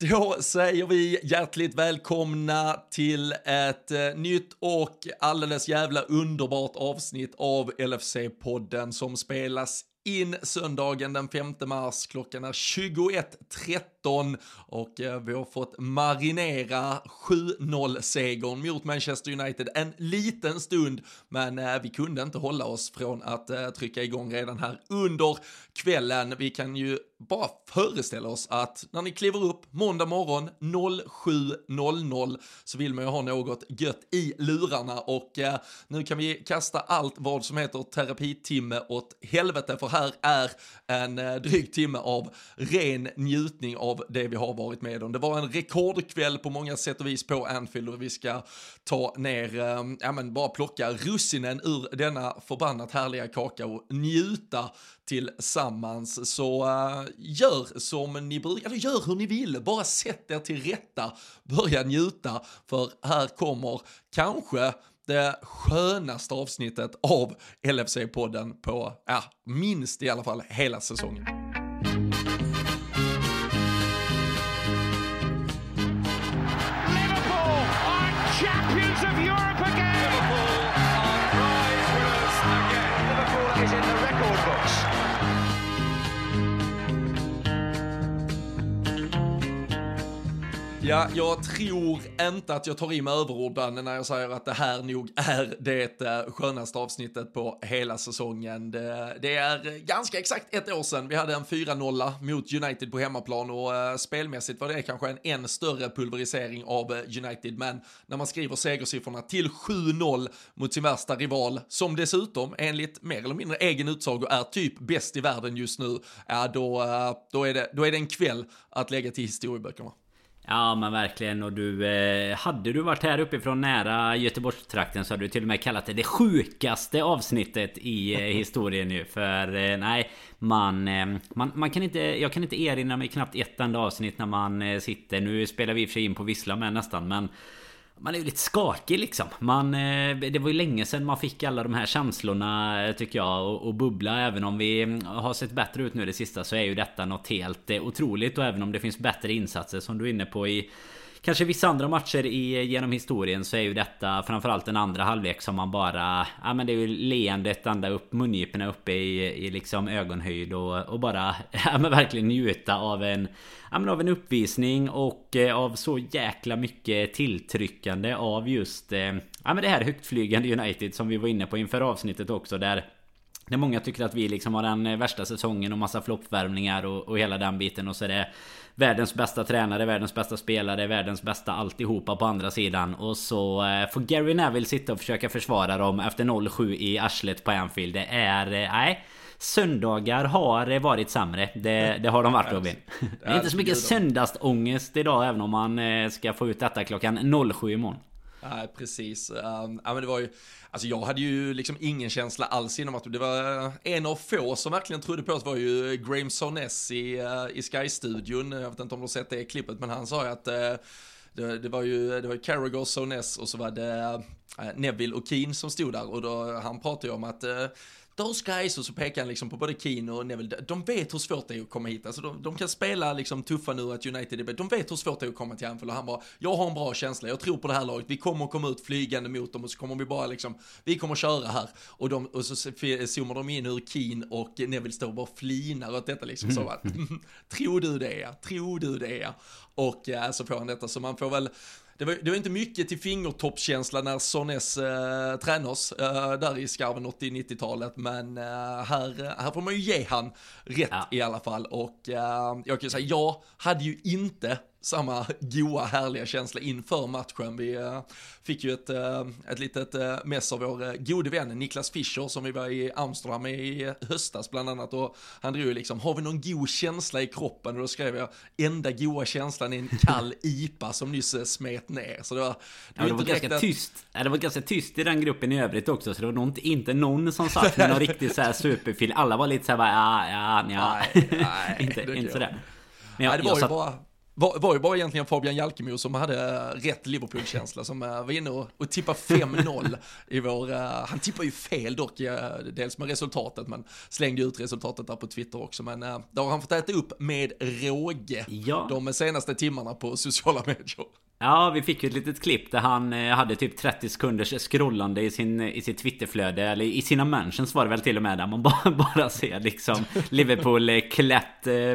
Då säger vi hjärtligt välkomna till ett eh, nytt och alldeles jävla underbart avsnitt av LFC-podden som spelas in söndagen den 5 mars. Klockan är 21.30. 21.13 och eh, vi har fått marinera 7-0-segern mot Manchester United en liten stund, men eh, vi kunde inte hålla oss från att eh, trycka igång redan här under kvällen. Vi kan ju bara föreställa oss att när ni kliver upp måndag morgon 07.00 så vill man ju ha något gött i lurarna och eh, nu kan vi kasta allt vad som heter terapitimme åt helvete för här är en eh, dryg timme av ren njutning av det vi har varit med om. Det var en rekordkväll på många sätt och vis på Anfield och vi ska ta ner, eh, ja men bara plocka russinen ur denna förbannat härliga kaka och njuta tillsammans. Så eh, gör som ni brukar, eller gör hur ni vill, bara sätt er till rätta, börja njuta, för här kommer kanske det skönaste avsnittet av LFC-podden på, ja, minst i alla fall hela säsongen. Ja, jag tror inte att jag tar i med överorden när jag säger att det här nog är det eh, skönaste avsnittet på hela säsongen. Det, det är ganska exakt ett år sedan vi hade en 4-0 mot United på hemmaplan och uh, spelmässigt var det kanske en än större pulverisering av eh, United. Men när man skriver segersiffrorna till 7-0 mot sin värsta rival, som dessutom enligt mer eller mindre egen utsago är typ bäst i världen just nu, ja då, uh, då, är det, då är det en kväll att lägga till historieböckerna. Ja men verkligen. Och du eh, Hade du varit här uppifrån nära Göteborgstrakten så hade du till och med kallat det det sjukaste avsnittet i eh, historien ju. För eh, nej man, eh, man, man kan inte Jag kan inte erinra mig knappt ett enda avsnitt när man eh, sitter. Nu spelar vi i och för sig in på Vissla med nästan men man är ju lite skakig liksom. Man, eh, det var ju länge sedan man fick alla de här känslorna eh, tycker jag och, och bubbla. Även om vi mm, har sett bättre ut nu det sista så är ju detta något helt eh, otroligt. Och även om det finns bättre insatser som du är inne på i Kanske vissa andra matcher i, genom historien så är ju detta framförallt den andra halvlek som man bara... Ja men det är ju leendet ända upp mungiporna uppe i, i liksom ögonhöjd och, och bara... Ja men verkligen njuta av en... Ja men av en uppvisning och eh, av så jäkla mycket tilltryckande av just... Eh, ja men det här högtflygande United som vi var inne på inför avsnittet också där... Där många tycker att vi liksom har den värsta säsongen och massa floppvärmningar och, och hela den biten och så är det Världens bästa tränare, världens bästa spelare, världens bästa alltihopa på andra sidan. Och så eh, får Gary Neville sitta och försöka försvara dem efter 0-7 i arslet på Anfield. Det är... Eh, nej. Söndagar har varit sämre. Det, det har de varit Robin. Det är inte så mycket söndagsångest idag även om man eh, ska få ut detta klockan 07 imorgon. Nej, precis. Um, ja, men det var ju, alltså jag hade ju liksom ingen känsla alls inom att det var en av få som verkligen trodde på oss var ju Graham Soness i, eh, i Sky-studion. Jag vet inte om du har sett det klippet, men han sa ju att eh, det, det, var ju, det var Carragher, Soness och så var det eh, Neville och Keane som stod där och då, han pratade ju om att those guys, och så pekar han liksom på både Keane och Neville, de vet hur svårt det är att komma hit. Alltså de, de kan spela liksom tuffa nu att United är de vet hur svårt det är att komma till Anfield och han bara, jag har en bra känsla, jag tror på det här laget, vi kommer att komma ut flygande mot dem och så kommer vi bara liksom, vi kommer att köra här. Och, de, och så zoomar de in hur Keane och Neville står och bara flinar åt detta liksom. Så bara, tror du det tror du det. Och ja, så får han detta, så man får väl det var, det var inte mycket till fingertoppskänsla när Sonnes eh, tränas eh, där i skarven 80-90-talet, men eh, här, här får man ju ge han rätt ja. i alla fall. Och eh, jag kan ju säga, jag hade ju inte samma goa härliga känsla inför matchen. Vi äh, fick ju ett, äh, ett litet äh, mess av vår äh, gode vän Niklas Fischer som vi var i Amsterdam med i höstas bland annat och han drog ju liksom, har vi någon god känsla i kroppen? Och då skrev jag, enda goa känslan är en kall IPA som nyss smet ner. Så det var, det ja, var, det var ganska att... tyst. Ja, det var ganska tyst i den gruppen i övrigt också så det var nog inte, inte någon som satt med någon riktig så här superfil. Alla var lite så här bara, ja, ja, ja. Nej, nej, inte, inte sådär. Men jag, nej, det var ju satt... bara var, var ju bara egentligen Fabian Jalkemo som hade rätt Liverpool-känsla som var inne och, och tippade 5-0 i vår, han tippar ju fel dock, dels med resultatet men slängde ut resultatet där på Twitter också men det har han fått äta upp med råge ja. de senaste timmarna på sociala medier. Ja, vi fick ju ett litet klipp där han eh, hade typ 30 sekunders scrollande i, sin, eh, i sitt Twitterflöde Eller i sina mentions var det väl till och med där man bara, bara ser liksom Liverpool eh, klätt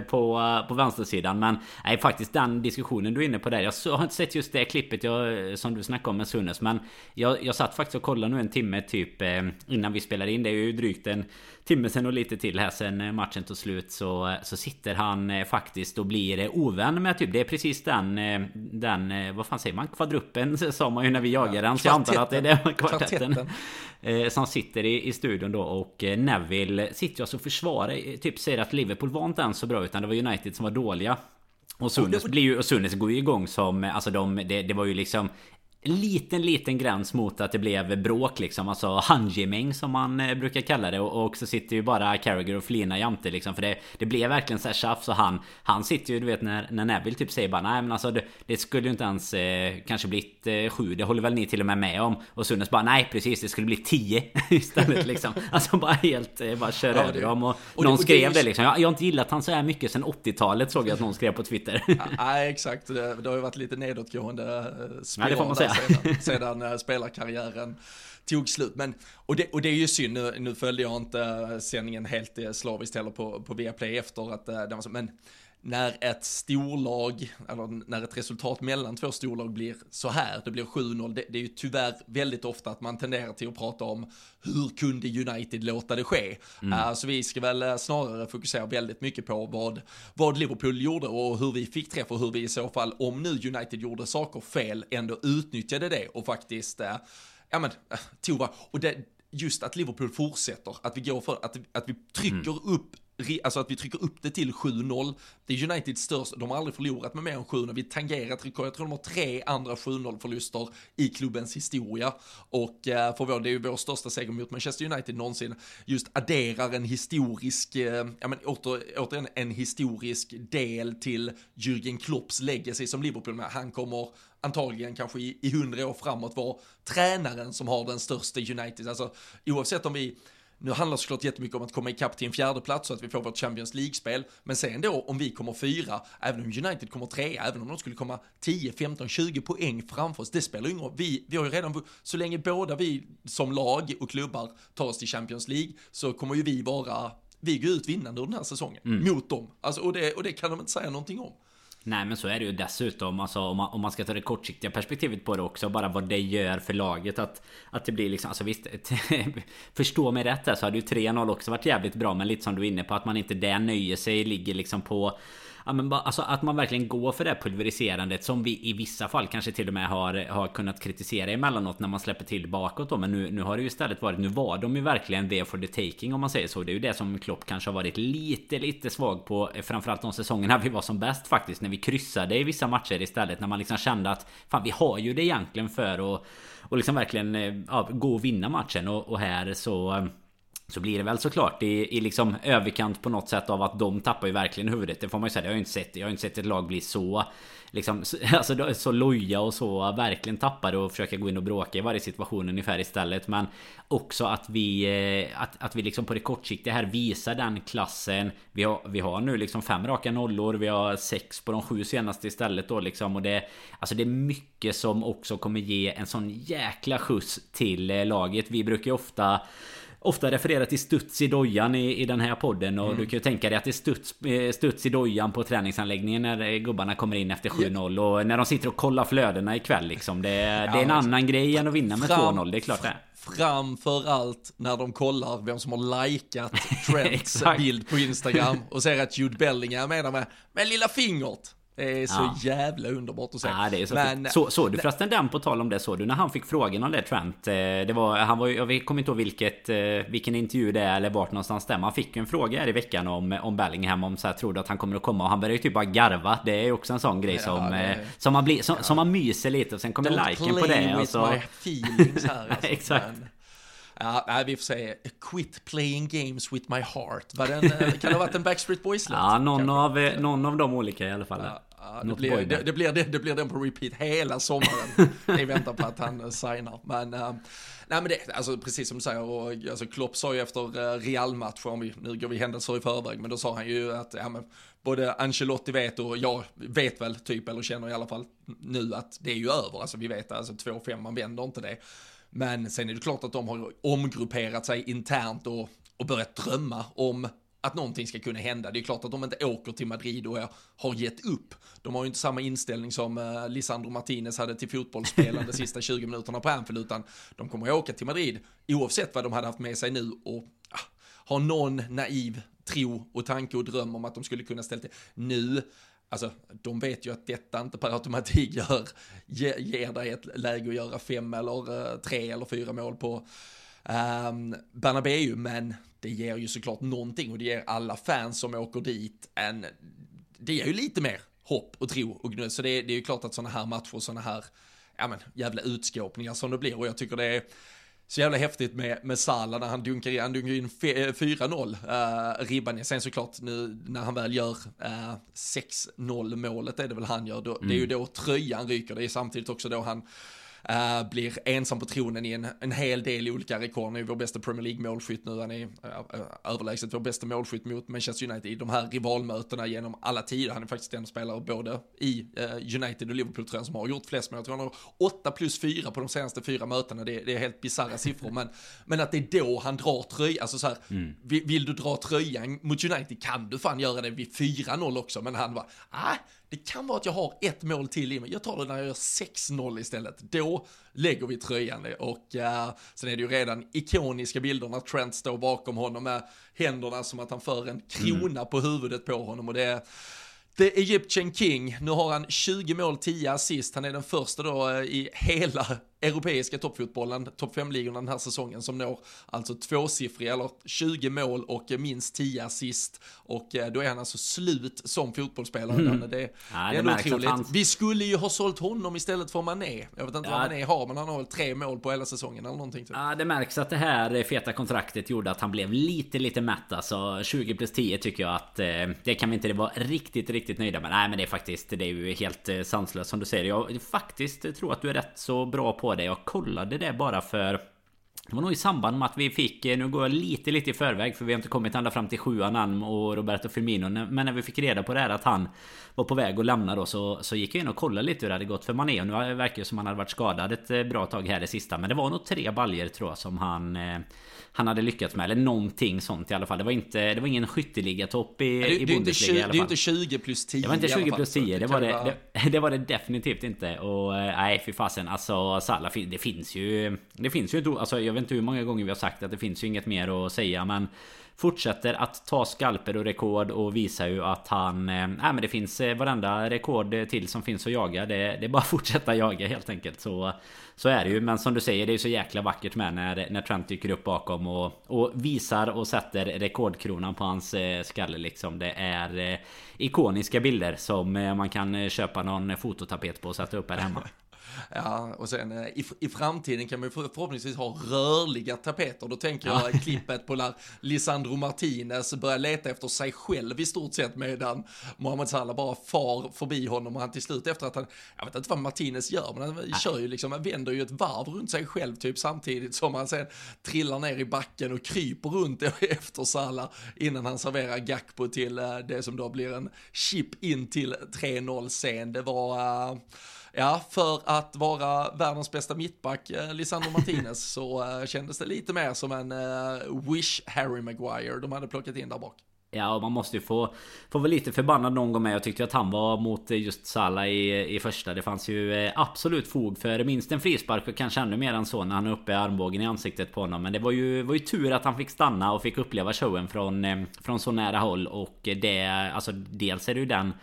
på, på vänstersidan. Men nej, faktiskt den diskussionen du är inne på där Jag har inte sett just det klippet jag, som du snackade om med Sunes Men jag, jag satt faktiskt och kollade nu en timme typ innan vi spelade in. Det är ju drygt en timme sen och lite till här sen matchen tog slut så, så sitter han faktiskt och blir ovän med typ Det är precis den, den vad fan säger man? Kvadruppen sa man ju när vi jagade den. Så jag antar att det är det kvartetten. kvartetten. Eh, som sitter i, i studion då och eh, Neville sitter ju alltså och försvarar. Eh, typ säger att Liverpool var inte ens så bra utan det var United som var dåliga. Och Sunes, blir ju, och Sunes går ju igång som, alltså de, det, det var ju liksom liten, liten gräns mot att det blev bråk liksom. Alltså handgemäng som man eh, brukar kalla det. Och, och så sitter ju bara Carragher och Flina jämte liksom. För det, det blev verkligen så här tjafs. Och han, han sitter ju, du vet när, när Neville typ säger bara nej men alltså det, det skulle ju inte ens eh, kanske blivit eh, sju. Det håller väl ni till och med med om. Och Sunes bara nej precis det skulle bli tio istället liksom. Alltså bara helt, eh, bara kör ja, över dem. Och, och någon det, skrev det, det liksom. Jag, jag har inte gillat han så här mycket sen 80-talet såg jag att någon skrev på Twitter. Nej exakt, det, det har ju varit lite nedåtgående spiral. Ja, det får man säga sedan, sedan eh, spelarkarriären tog slut. Men, och, det, och det är ju synd, nu, nu följde jag inte eh, sändningen helt eh, slaviskt heller på, på Viaplay efter att det var så, men när ett storlag, eller när ett resultat mellan två storlag blir så här, det blir 7-0, det, det, är ju tyvärr väldigt ofta att man tenderar till att prata om hur kunde United låta det ske? Mm. Uh, så vi ska väl uh, snarare fokusera väldigt mycket på vad, vad Liverpool gjorde och hur vi fick träff och hur vi i så fall, om nu United gjorde saker fel, ändå utnyttjade det och faktiskt, uh, ja men, uh, Tova, och det, just att Liverpool fortsätter, att vi går för, att, att vi trycker mm. upp alltså att vi trycker upp det till 7-0. Det är Uniteds största, de har aldrig förlorat med mer än 7-0. Vi tangerat rekord, jag tror de har tre andra 7-0 förluster i klubbens historia. Och eh, för vår, det är ju vår största seger mot Manchester United någonsin. Just adderar en historisk, eh, ja men åter, återigen en historisk del till Jürgen Klopps legacy som Liverpool med. Han kommer antagligen kanske i hundra år framåt vara tränaren som har den största United. Alltså oavsett om vi nu handlar det såklart jättemycket om att komma ikapp till en fjärde plats så att vi får vårt Champions League-spel. Men sen då om vi kommer fyra, även om United kommer trea, även om de skulle komma 10, 15, 20 poäng framför oss, det spelar ingen roll. Vi, vi har ju redan, så länge båda vi som lag och klubbar tar oss till Champions League så kommer ju vi vara, vi går ut vinnande under den här säsongen. Mm. Mot dem. Alltså, och, det, och det kan de inte säga någonting om. Nej men så är det ju dessutom. Alltså, om, man, om man ska ta det kortsiktiga perspektivet på det också Bara vad det gör för laget att, att det blir liksom Alltså visst Förstå mig rätt här så hade ju 3-0 också varit jävligt bra Men lite som du är inne på att man inte där nöjer sig Ligger liksom på ja, men bara, alltså att man verkligen går för det pulveriserandet som vi i vissa fall kanske till och med har, har kunnat kritisera emellanåt när man släpper till bakåt då. Men nu, nu har det ju istället varit, nu var de ju verkligen there for the taking om man säger så. Det är ju det som Klopp kanske har varit lite, lite svag på. Eh, framförallt de säsongerna vi var som bäst faktiskt. När vi kryssade i vissa matcher istället. När man liksom kände att fan vi har ju det egentligen för att och liksom verkligen eh, ja, gå och vinna matchen. Och, och här så eh, så blir det väl såklart i, i liksom överkant på något sätt av att de tappar ju verkligen huvudet. Det får man ju säga. Jag har ju inte sett, jag har inte sett ett lag bli så liksom, alltså, så loja och så verkligen tappade och försöka gå in och bråka i varje situation ungefär istället. Men också att vi, eh, att, att vi liksom på det kortsiktiga här visar den klassen. Vi har, vi har nu liksom fem raka nollor. Vi har sex på de sju senaste istället då liksom. Och det, alltså det är mycket som också kommer ge en sån jäkla skjuts till eh, laget. Vi brukar ju ofta ofta refererar till studs i dojan i, i den här podden. Och mm. du kan ju tänka dig att det är studs, eh, studs i dojan på träningsanläggningen när eh, gubbarna kommer in efter 7-0. Och när de sitter och kollar flödena ikväll liksom. Det, det är en annan grej än att vinna med 2-0, det är klart det. Framförallt när de kollar vem som har likat Trents bild på Instagram och ser att Jude Bellingham är med, med lilla fingret. Det är så ja. jävla underbart att se. Ja, det är så men, så, såg du förresten den på tal om det? Såg du när han fick frågan om det Trent? Eh, det var, han var, jag kommer inte ihåg vilket, eh, vilken intervju det är eller vart någonstans det Han fick ju en fråga här i veckan om, om Bellingham om så här, tror du att han kommer att komma? Och han börjar ju typ bara garva. Det är ju också en sån grej som, det, eh, som, man blir, som, som, man myser lite och sen kommer Don't liken på det. Och så... my feelings här. Alltså, Exakt. Men... Ja, nej, vi får se. Quit playing games with my heart. Var den, kan det ha varit en Backstreet Boys-låt? Ja, någon av, någon av de olika i alla fall. Ja. Ja, det, blir, det, det, blir, det, det blir den på repeat hela sommaren i väntan på att han uh, signar. Men, uh, nej men det, alltså precis som du säger, och, alltså Klopp sa ju efter uh, Real-matchen, nu går vi händelser i förväg, men då sa han ju att ja, men, både Ancelotti vet och jag vet väl typ, eller känner i alla fall nu att det är ju över, alltså vi vet alltså 2-5, man vänder inte det. Men sen är det klart att de har omgrupperat sig internt och, och börjat drömma om att någonting ska kunna hända. Det är klart att de inte åker till Madrid och har gett upp. De har ju inte samma inställning som uh, Lisandro Martinez hade till fotbollsspelande de sista 20 minuterna på Anfield, utan de kommer att åka till Madrid oavsett vad de hade haft med sig nu och uh, ha någon naiv tro och tanke och dröm om att de skulle kunna ställa till. Nu, alltså de vet ju att detta inte per automatik gör, ge, ger dig ett läge att göra fem eller eh, tre eller fyra mål på um, Bernabéu, men det ger ju såklart någonting och det ger alla fans som åker dit en, det ger ju lite mer hopp och tro och gnöd. Så det, det är ju klart att sådana här matcher, sådana här, ja men jävla utskåpningar som det blir och jag tycker det är så jävla häftigt med, med Salah när han dunkar han dunkar in 4-0 uh, ribban. Sen såklart nu när han väl gör uh, 6-0 målet är det väl han gör, då, mm. det är ju då tröjan ryker, det är samtidigt också då han Uh, blir ensam på tronen i en, en hel del olika rekord. Han är vår bästa Premier League-målskytt nu. Han är uh, överlägset vår bästa målskytt mot Manchester United i de här rivalmötena genom alla tider. Han är faktiskt den spelare både i uh, United och Liverpool tror jag som har gjort flest mål. Jag tror han har 8 plus 4 på de senaste fyra mötena. Det, det är helt bisarra siffror. Men, men att det är då han drar tröjan. Alltså så här, mm. vill, vill, du dra tröjan mot United kan du fan göra det vid 4-0 också. Men han var, ah, det kan vara att jag har ett mål till i mig. Jag tar det när jag gör 6-0 istället. Då lägger vi tröjan och uh, sen är det ju redan ikoniska bilder när Trent står bakom honom med händerna som att han för en krona mm. på huvudet på honom och det är The Egyptian King, nu har han 20 mål, 10 assist, han är den första då eh, i hela europeiska toppfotbollen, topp 5-ligorna den här säsongen som når alltså tvåsiffriga eller 20 mål och minst 10 assist och eh, då är han alltså slut som fotbollsspelare. Mm. Det, ja, det är ändå otroligt. Han... Vi skulle ju ha sålt honom istället för Mané. Jag vet inte ja. vad Mané har men han har väl tre mål på hela säsongen eller någonting. Typ. Ja det märks att det här feta kontraktet gjorde att han blev lite lite mätt alltså. 20 plus 10 tycker jag att eh, det kan vi inte vara riktigt riktigt nöjda med. Nej men det är faktiskt det är ju helt eh, sanslöst som du säger. Jag faktiskt tror att du är rätt så bra på det. Jag kollade det bara för det var nog i samband med att vi fick, nu går jag lite lite i förväg för vi har inte kommit ända fram till sjuan än och Roberto Firmino Men när vi fick reda på det här att han var på väg att lämna då så, så gick jag in och kollade lite hur det hade gått för Mané och nu verkar det som han hade varit skadad ett eh, bra tag här det sista Men det var nog tre baljer tror jag som han eh, han hade lyckats med. Eller någonting sånt i alla fall. Det var, inte, det var ingen skytteligatopp i, det, i Bundesliga i alla fall. Det är inte 20 plus 10 Det var inte 20 plus 10. Det var det, det, det, var det definitivt inte. Och eh, nej, fy fasen. Alltså Salah, det finns ju... Det finns ju alltså, Jag vet inte hur många gånger vi har sagt att det finns ju inget mer att säga. Men Fortsätter att ta skalper och rekord och visar ju att han... Eh, nej men det finns eh, varenda rekord till som finns att jaga. Det, det är bara att fortsätta jaga helt enkelt. Så, så är det ju. Men som du säger, det är ju så jäkla vackert med när, när Trent dyker upp bakom och, och visar och sätter rekordkronan på hans eh, skalle liksom. Det är eh, ikoniska bilder som eh, man kan eh, köpa någon fototapet på och sätta upp här hemma. Ja, och sen eh, i, i framtiden kan man ju förhoppningsvis ha rörliga tapeter. Då tänker jag ja. klippet på när Lisandro Martinez börjar leta efter sig själv i stort sett medan Mohamed Salah bara far förbi honom och han till slut efter att han, jag vet inte vad Martinez gör, men han Nej. kör ju liksom, han vänder ju ett varv runt sig själv typ samtidigt som han sen trillar ner i backen och kryper runt efter Salah innan han serverar Gakpo till eh, det som då blir en chip in till 3-0 sen. Det var uh, Ja, för att vara världens bästa mittback, eh, Lisandro Martinez, så eh, kändes det lite mer som en eh, Wish Harry Maguire de hade plockat in där bak. Ja, och man måste ju få, få vara lite förbannad någon gång med. Jag tyckte att han var mot just Salah i, i första. Det fanns ju absolut fog för minst en frispark och kanske ännu mer än så när han är uppe i armbågen i ansiktet på honom. Men det var ju, var ju tur att han fick stanna och fick uppleva showen från, från så nära håll. Och det, alltså dels är det ju den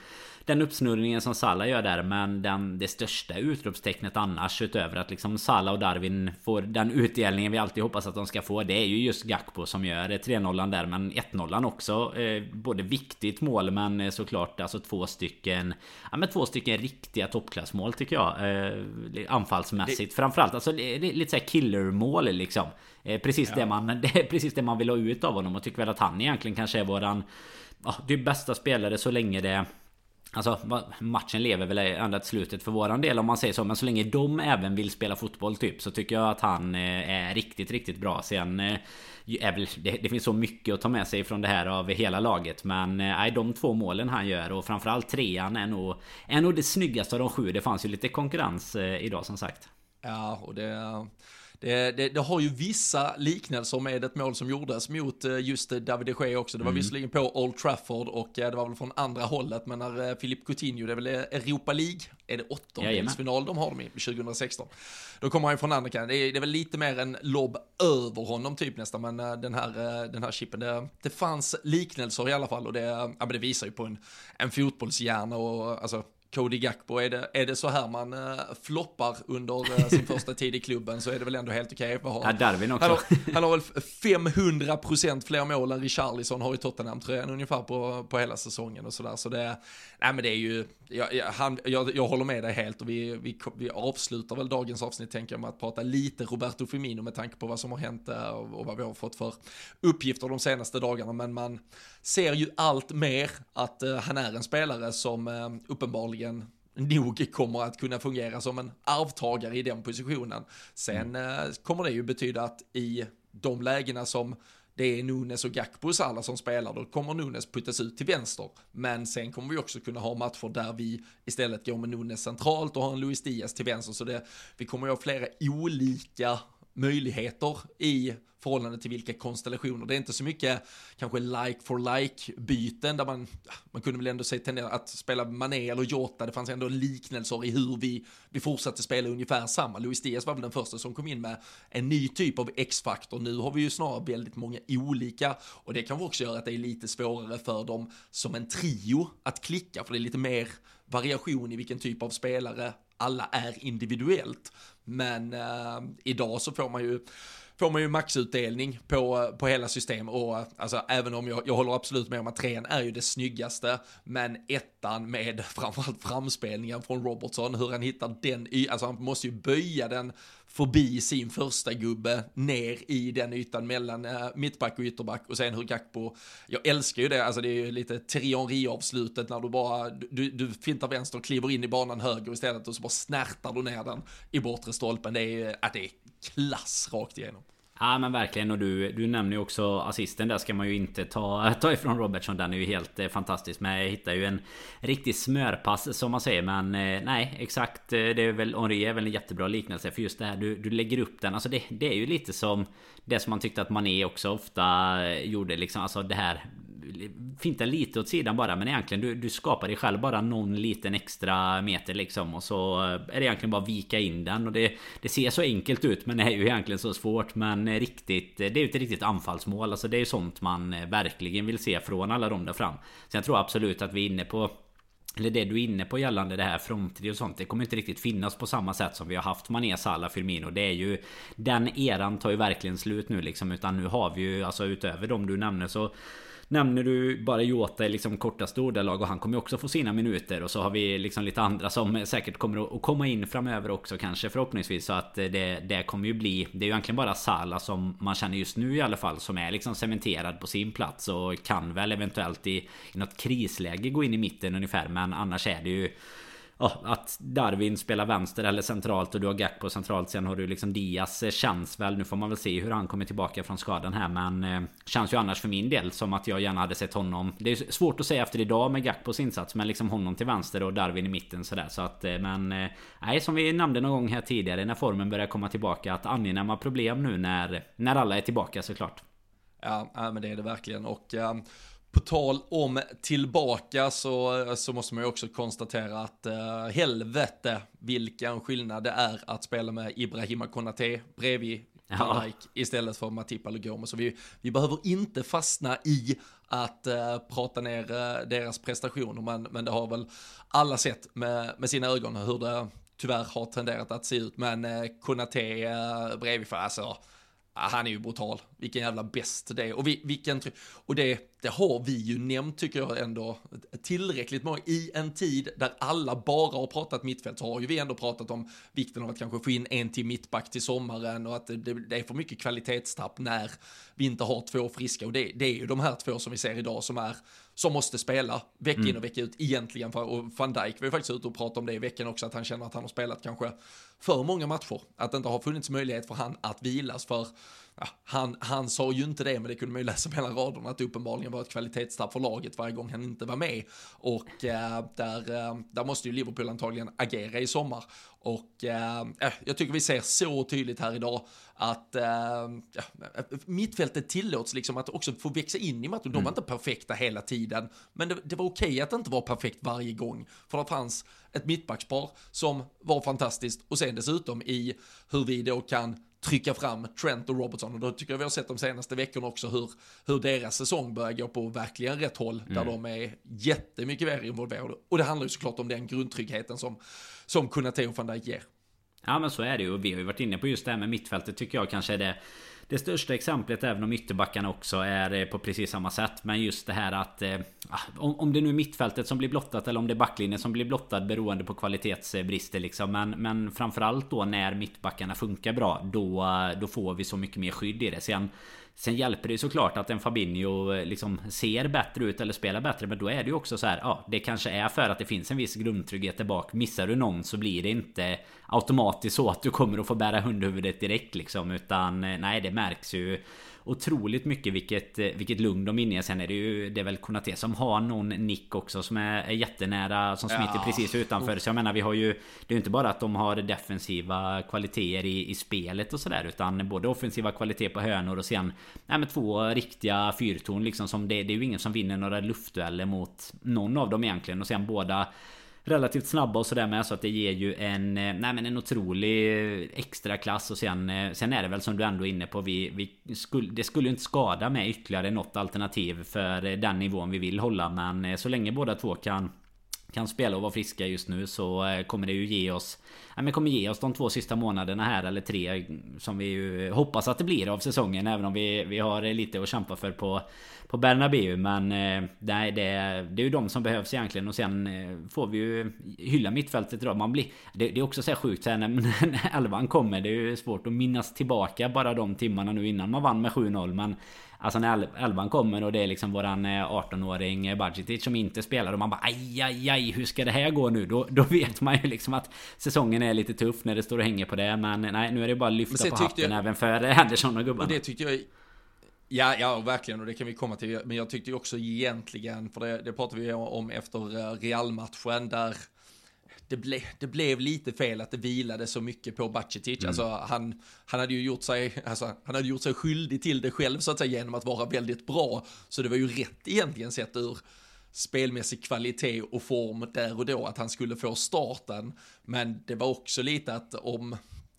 den uppsnurrningen som Salah gör där Men den, det största utropstecknet annars utöver att liksom Salah och Darwin får den utdelningen vi alltid hoppas att de ska få Det är ju just Gakpo som gör 3-0 där men 1-0 också. Eh, Både viktigt mål men eh, såklart alltså två stycken Ja men två stycken riktiga toppklassmål tycker jag eh, Anfallsmässigt. Det... Framförallt alltså lite såhär killermål liksom. Eh, Precis, ja. det man, det är precis det man vill ha ut av honom och tycker väl att han egentligen kanske är våran Ja, det är bästa spelare så länge det Alltså matchen lever väl ända till slutet för våran del om man säger så. Men så länge de även vill spela fotboll typ Så tycker jag att han eh, är riktigt riktigt bra. Sen eh, är väl, det, det, finns så mycket att ta med sig från det här av hela laget Men eh, nej de två målen han gör och framförallt trean är nog Är nog det snyggaste av de sju. Det fanns ju lite konkurrens idag som sagt. Ja och det det, det, det, har ju vissa liknelser med ett mål som gjordes mot eh, just eh, David de Gea också. Det var mm. visserligen på Old Trafford och eh, det var väl från andra hållet, men när Filip Coutinho, det är väl Europa League, är det åttondelsfinal de har dem i 2016. Då kommer han ju från andra kanten. Det, är, det är väl lite mer en lobb över honom typ nästan, men den här, den här chippen, det, det fanns liknelser i alla fall och det, ja, men det visar ju på en, en fotbollshjärna och alltså Cody Gakpo, är det, är det så här man uh, floppar under uh, sin första tid i klubben så är det väl ändå helt okej okay Ja, Darwin också. Han har, han har väl 500% fler mål än Richarlison har i Tottenham-tröjan ungefär på, på hela säsongen och sådär. Så det, nej men det är ju, jag, jag, han, jag, jag håller med dig helt och vi, vi, vi avslutar väl dagens avsnitt tänker jag med att prata lite Roberto Firmino med tanke på vad som har hänt och, och vad vi har fått för uppgifter de senaste dagarna. Men man ser ju allt mer att uh, han är en spelare som uh, uppenbarligen nog kommer att kunna fungera som en arvtagare i den positionen. Sen mm. kommer det ju betyda att i de lägena som det är Nunes och Gakpo Salah som spelar, då kommer Nunes puttas ut till vänster. Men sen kommer vi också kunna ha matcher där vi istället går med Nunes centralt och har en Luis Diaz till vänster. Så det, vi kommer ju ha flera olika möjligheter i förhållande till vilka konstellationer. Det är inte så mycket kanske like for like byten där man, man kunde väl ändå se tendera att spela Mané eller Jota, det fanns ändå liknelser i hur vi, vi fortsatte spela ungefär samma. Luis Diaz var väl den första som kom in med en ny typ av X-faktor. Nu har vi ju snarare väldigt många olika och det kan också göra att det är lite svårare för dem som en trio att klicka, för det är lite mer variation i vilken typ av spelare alla är individuellt. Men eh, idag så får man ju får man ju maxutdelning på, på hela system och alltså även om jag, jag håller absolut med om att trean är ju det snyggaste, men ettan med framförallt framspelningen från Robertson, hur han hittar den, alltså han måste ju böja den förbi sin första gubbe ner i den ytan mellan eh, mittback och ytterback och sen hur Gakpo, jag älskar ju det, alltså det är ju lite Trianri-avslutet när du bara, du, du fintar vänster och kliver in i banan höger istället och så bara snärtar du ner den i bortre stolpen, det är, ju, att det är klass rakt igenom. Ja men verkligen. Och du, du nämner ju också assisten där ska man ju inte ta, ta ifrån Robertson. Den är ju helt eh, fantastisk. Men jag hittar ju en riktig smörpass som man säger. Men eh, nej exakt. Eh, det är väl Henri är väl en jättebra liknelse För just det här. Du, du lägger upp den. Alltså det, det är ju lite som Det som man tyckte att Mané också ofta eh, gjorde liksom. Alltså det här finta lite åt sidan bara men egentligen du, du skapar dig själv bara någon liten extra meter liksom och så är det egentligen bara vika in den. Och det, det ser så enkelt ut men det är ju egentligen så svårt. Men riktigt Det är ju ett riktigt anfallsmål. Alltså det är ju sånt man eh, verkligen vill se från alla de där fram. Så jag tror absolut att vi är inne på eller det du är inne på gällande det här fronttrio och sånt Det kommer inte riktigt finnas på samma sätt som vi har haft Mané, Salah, Firmino. Det är ju Den eran tar ju verkligen slut nu liksom Utan nu har vi ju alltså utöver de du nämner så Nämner du bara Jota i liksom kortaste ordalag och han kommer ju också få sina minuter och så har vi liksom lite andra som säkert kommer att komma in framöver också kanske förhoppningsvis. Så att det, det kommer ju bli Det är ju egentligen bara Sala som man känner just nu i alla fall som är liksom cementerad på sin plats och kan väl eventuellt i, i något krisläge gå in i mitten ungefär men annars är det ju ja, att Darwin spelar vänster eller centralt och du har Gakpo centralt. Sen har du liksom Diaz eh, känns väl. Nu får man väl se hur han kommer tillbaka från skadan här. Men eh, känns ju annars för min del som att jag gärna hade sett honom. Det är svårt att säga efter idag med Gakpos insats. Men liksom honom till vänster och Darwin i mitten sådär. Så att eh, men eh, nej som vi nämnde någon gång här tidigare när formen börjar komma tillbaka. Att angenäma problem nu när, när alla är tillbaka såklart. Ja, men det är det verkligen. Och um, på tal om tillbaka så, så måste man ju också konstatera att uh, helvete vilken skillnad det är att spela med Ibrahima Konate bredvid ja. istället för Matip Alugoma. Så vi, vi behöver inte fastna i att uh, prata ner uh, deras prestationer, men, men det har väl alla sett med, med sina ögon hur det tyvärr har tenderat att se ut. Men uh, Konate uh, bredvid, för alltså han är ju brutal. Vilken jävla bäst det är. Och, vi, vilken, och det, det har vi ju nämnt tycker jag ändå tillräckligt många. I en tid där alla bara har pratat mittfält så har ju vi ändå pratat om vikten av att kanske få in en till mittback till sommaren och att det, det är för mycket kvalitetstapp när vi inte har två friska. Och det, det är ju de här två som vi ser idag som är som måste spela vecka in och vecka ut egentligen. För, och van Dijk var ju faktiskt ute och pratade om det i veckan också, att han känner att han har spelat kanske för många matcher. Att det inte har funnits möjlighet för han att vilas för Ja, han, han sa ju inte det, men det kunde man ju läsa mellan raderna, att det uppenbarligen var ett kvalitetstapp för laget varje gång han inte var med. Och äh, där, äh, där måste ju Liverpool antagligen agera i sommar. Och äh, jag tycker vi ser så tydligt här idag att äh, mittfältet tillåts liksom att också få växa in i matchen. De var mm. inte perfekta hela tiden, men det, det var okej okay att det inte var perfekt varje gång. För det fanns ett mittbackspar som var fantastiskt och sen dessutom i hur vi då kan trycka fram Trent och Robertson och då tycker jag vi har sett de senaste veckorna också hur, hur deras säsong börjar gå på verkligen rätt håll mm. där de är jättemycket mer involverade och det handlar ju såklart om den grundtryggheten som, som Kunate och van Dijk ger. Ja men så är det ju och vi har ju varit inne på just det här med mittfältet tycker jag kanske är det det största exemplet även om ytterbackarna också är eh, på precis samma sätt. Men just det här att eh, ah, om, det nu är mittfältet som blir blottat eller om det är backlinjen som blir blottad beroende på kvalitetsbrister liksom. Men, men framförallt då när mittbackarna funkar bra då, eh, då får vi så mycket mer skydd i det. Sen Sen hjälper det såklart att en Fabinho eh, liksom ser bättre ut eller spelar bättre Men då är det ju också så här, ja det kanske är för att det finns en viss grundtrygghet där bak. Missar du någon så blir det inte automatiskt så att du kommer att få bära hundhuvudet direkt liksom Utan eh, nej det märks ju otroligt mycket vilket, eh, vilket lugn de inger. Sen är det ju det är väl Konate som har någon nick också som är, är jättenära som smiter ja. precis utanför. Så jag menar vi har ju Det är ju inte bara att de har defensiva kvaliteter i, i spelet och sådär utan både offensiva kvaliteter på hönor och sen Nej men två riktiga fyrtorn liksom som det, det är ju ingen som vinner några luftdueller mot någon av dem egentligen och sen båda relativt snabba och sådär med så att det ger ju en eh, Nej men en otrolig eh, extra klass. Och sen eh, Sen är det väl som du ändå är inne på vi, vi skulle, Det skulle ju inte skada med ytterligare något alternativ för den nivån vi vill hålla. Men så länge båda två kan kan spela och vara friska just nu så kommer det ju ge oss ja, men kommer ge oss de två sista månaderna här eller tre Som vi ju hoppas att det blir av säsongen även om vi, vi har lite att kämpa för på på Bernabéu men eh, nej, det, det är ju de som behövs egentligen och sen eh, får vi ju hylla mittfältet idag. Man blir, det, det är också så här sjukt så här, när, när elvan kommer. Det är ju svårt att minnas tillbaka bara de timmarna nu innan man vann med 7-0 men Alltså när elvan kommer och det är liksom våran 18-åring eh, Budgetic som inte spelar och man bara aj, aj, aj, hur ska det här gå nu? Då, då vet man ju liksom att säsongen är lite tuff när det står och hänger på det. Men nej, nu är det bara att lyfta på hatten jag, även för Henderson och gubbarna. Och det tyckte jag Ja, ja, verkligen, och det kan vi komma till. Men jag tyckte ju också egentligen, för det, det pratade vi om efter eh, Real-matchen, där det, ble, det blev lite fel att det vilade så mycket på Bacetic. Mm. Alltså, han, han hade ju gjort sig, alltså, han hade gjort sig skyldig till det själv så att säga genom att vara väldigt bra. Så det var ju rätt egentligen sett ur spelmässig kvalitet och form där och då att han skulle få starten. Men det var också lite att om